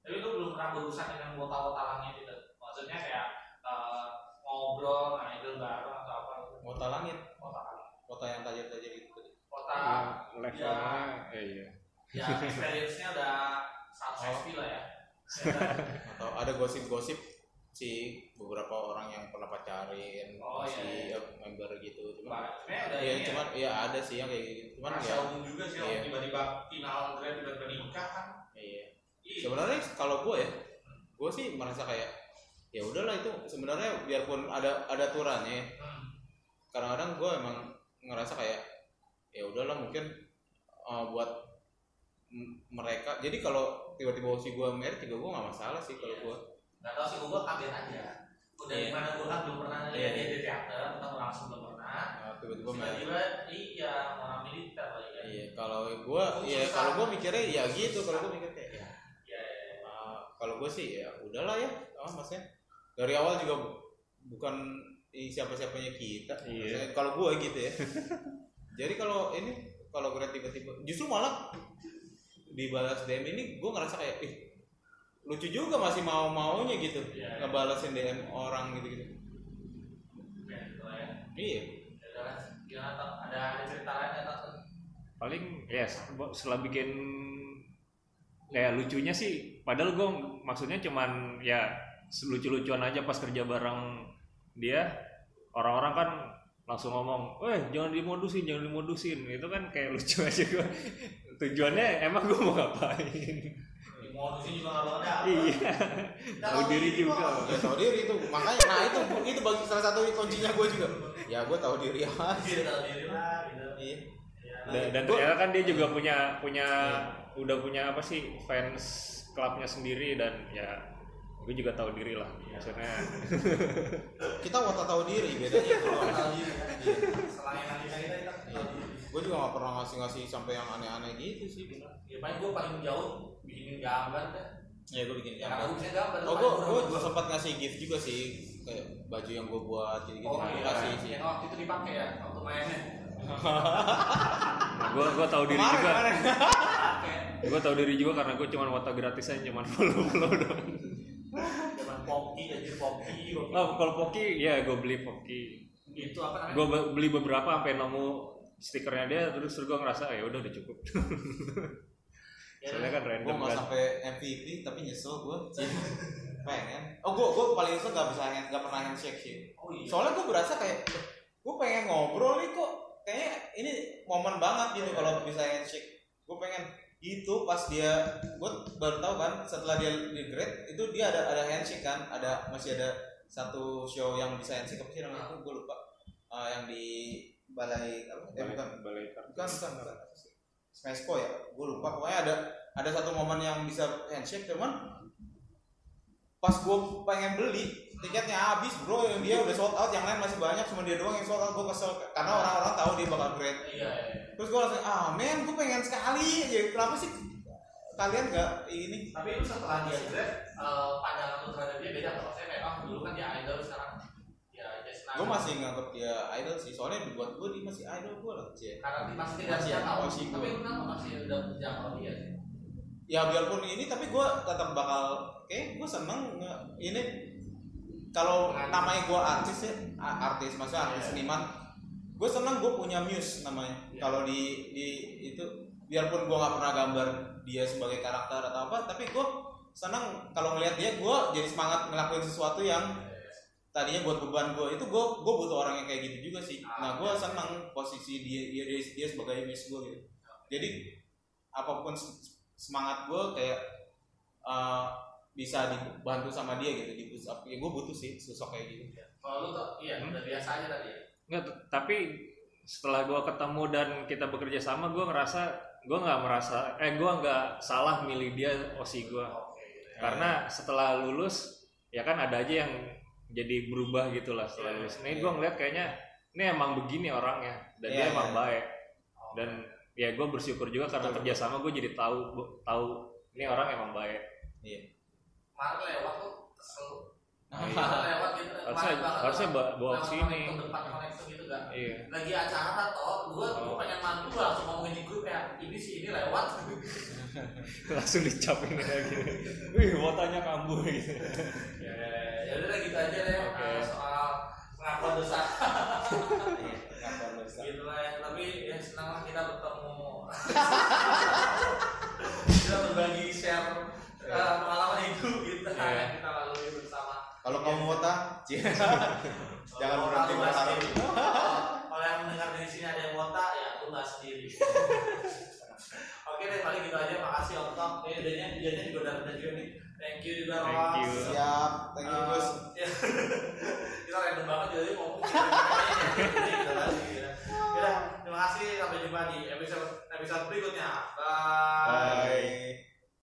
tapi lu belum pernah berurusan dengan wota-wotalangnya gitu. Maksudnya kayak eh, ngobrol nah itu bareng atau apa. Gitu Kota langit, wota kota yang tajam-tajam itu tadi. wota ya, levelnya eh, iya. Ya experience-nya udah 100 Oh. SP lah ya Ya? Atau ada gosip-gosip si beberapa orang yang pernah pacarin Oh, si iya, eh, member gitu cuman ada Iya, ini ya. cuman iya ada sih yang kayak gitu. Cuman Rahasia ya umum juga sih Iya. tiba-tiba final grade tiba-tiba nikah kan. iya. Iya. Sebenarnya kalau gue ya, gue sih merasa kayak ya udahlah itu sebenarnya biarpun ada ada aturannya Hmm. kadang-kadang gue emang ngerasa kayak ya udahlah mungkin uh, buat mereka jadi kalau tiba-tiba si gue merit juga gue nggak masalah sih kalau gue Gak tau sih gue kaget aja. Udah Iya. gimana gue kan belum pernah Iya, lihat dia iya. di teater, ketemu langsung belum pernah. uh, tiba-tiba merit Tiba-tiba iya orang militer lagi kan. iya kalau gue ya kalau gue mikirnya ya gitu kalau gue mikir kayak ya Iya. kalau gue sih ya udahlah ya oh, maksudnya dari awal juga bu- bukan siapa-siapanya kita Iya. Kalau gue gitu ya jadi kalau ini kalau gue tiba-tiba justru malah dibalas DM ini gue ngerasa kayak ih lucu juga masih mau maunya gitu Iya. ngebalasin DM orang gitu gitu Ya, lah ya. iya Ya? Ada ada cerita lain ya Tok? paling ya setelah bikin kayak lucunya sih padahal gue maksudnya cuman ya lucu-lucuan aja pas kerja bareng dia orang-orang kan langsung ngomong, eh jangan dimodusin, jangan dimodusin, itu kan kayak lucu aja gue. Tujuannya emang gue mau ngapain? Di modusin juga nggak bakal dapet. iya, tahu diri juga. ya tahu diri itu. Makanya nah itu itu bagi salah satu kuncinya gue juga. Ya gue tahu diri aja Dia tahu diri lah gitu. iya. Ya, Dan, ternyata kan dia juga punya punya udah punya apa sih fans klubnya sendiri dan ya gue juga tahu diri lah maksudnya. Kita waktu tahu diri bedanya kalau tahu diri. Selain kita kita tahu diri. Gue juga gak pernah ngasih ngasih sampai yang aneh-aneh gitu sih bener Ya paling gue paling jauh bikinin gambar deh. ya gue bikin Ya gue bisa gambar. oh gue gua- sempat ngasih gift juga sih kayak baju yang gue buat gitu gitu Oh gue iya, kasih sih yang waktu itu dipakai ya waktu mainnya. nah, gue gue tahu diri Kemarin, juga gue tahu diri juga karena gue cuma wata gratisan cuma follow follow doang Zaman Poki aja Poki. Poki. oh kalau Poki ya gue beli Poki Itu apa namanya? gue beli beberapa sampai nemu stikernya dia terus gue ngerasa ya udah udah cukup. Ya, soalnya kan gue random nggak kan. sampai MVP tapi nyesel gue pengen. Oh gue gue paling nyesel nggak bisa hand- nggak pernah handshake sih. Oh iya. soalnya gue berasa kayak gue pengen ngobrol nih kok. Kayaknya ini momen banget gitu kalau bisa handshake. Gue pengen itu pas dia gue baru tahu kan setelah dia di grade itu dia ada ada handshake kan. Ada masih ada satu show yang bisa handshake apa sih namanya? Gue lupa. Eh, yang di balai apa? Eh, bukan. Balai bukan bukan bukan. Smesco ya? Gue lupa. Pokoknya ada ada satu momen yang bisa handshake cuman pas gue pengen beli tiketnya habis bro. Yang dia udah sold out yang lain masih banyak cuma dia doang yang sold out. Gue kesel karena orang-orang tahu dia bakal great. Iya, iya. terus gue langsung ah men gue pengen sekali. Aja kenapa sih? Kalian nggak ini? Tapi itu setelah dia grad, eh, pandangan lu terhadap dia beda? Maksudnya kayak oh dulu kan dia idol sekarang ya gue masih nganggap dia idol sih soalnya buat gue dia masih idol gue lah cie karena di masih tidak Masih, tahu. masih Tapi kenapa masih udah jangkau dia? sih? ya biarpun ini tapi gue tetap bakal kayak gue seneng ini kalau namanya gue artis ya artis maksudnya artis Iya. seniman gue seneng gue punya muse namanya Iya. kalau di di itu biarpun gue nggak pernah gambar dia sebagai karakter atau apa tapi gue seneng kalau ngelihat dia gue jadi semangat ngelakuin sesuatu yang tadinya buat beban gue itu gue gue butuh orang yang kayak gitu juga sih. Nah gue seneng posisi dia dia dia, dia sebagai muse gue gitu. Jadi apa pun se- semangat gue kayak uh, bisa dibantu sama dia gitu di push up. Ya gue butuh sih sosok kayak gitu. Kalau lu tuh iya Hmm. udah biasa aja tadi. ya? Nggak, tapi setelah gue ketemu dan kita bekerja sama gue ngerasa gue nggak merasa eh gue nggak salah milih dia osi gue karena setelah lulus ya kan ada aja yang jadi berubah gitu lah setelah Iya, lulus ini gue ngeliat kayaknya ini emang begini orangnya dan Iya, dia emang iya. baik dan ya gue bersyukur juga karena Betul. kerjasama gue jadi tahu tahu ini orang emang baik Kemarin lewat tuh kesel. Iya. Kemarin lewat gitu. harusnya harusnya bawa Lewat sini gitu kan. iya Lagi acara toh, gua gua Oh. pengen mantu langsung ngomongin di grup ya. Ini sih ini lewat. langsung dicap ini lagi wih mau tanya kambuh gitu ya, ya gitu aja deh Oke. eh, soal pengakuan dosa. Iya, ngapain lu, Sa? gitu lah ya. Tapi ya senang lah kita bertemu. kita berbagi share eh, pengalaman hidup kita Iya. yang kita lalui bersama. kalau kamu wota cie Jangan berhenti berharap. Kalau yang mendengar dari sini ada yang wota, ya lu nggak sendiri. Oke deh, paling gitu aja. Makasih Om Tom. Eh, idenya, idenya juga udah bener juga nih. Thank you juga Thank Ross. you. siap thank you Gus Eh, kita random banget jadi ngomong gitu lagi. Ya. Udah, terima kasih. Sampai jumpa di episode episode berikutnya. Bye.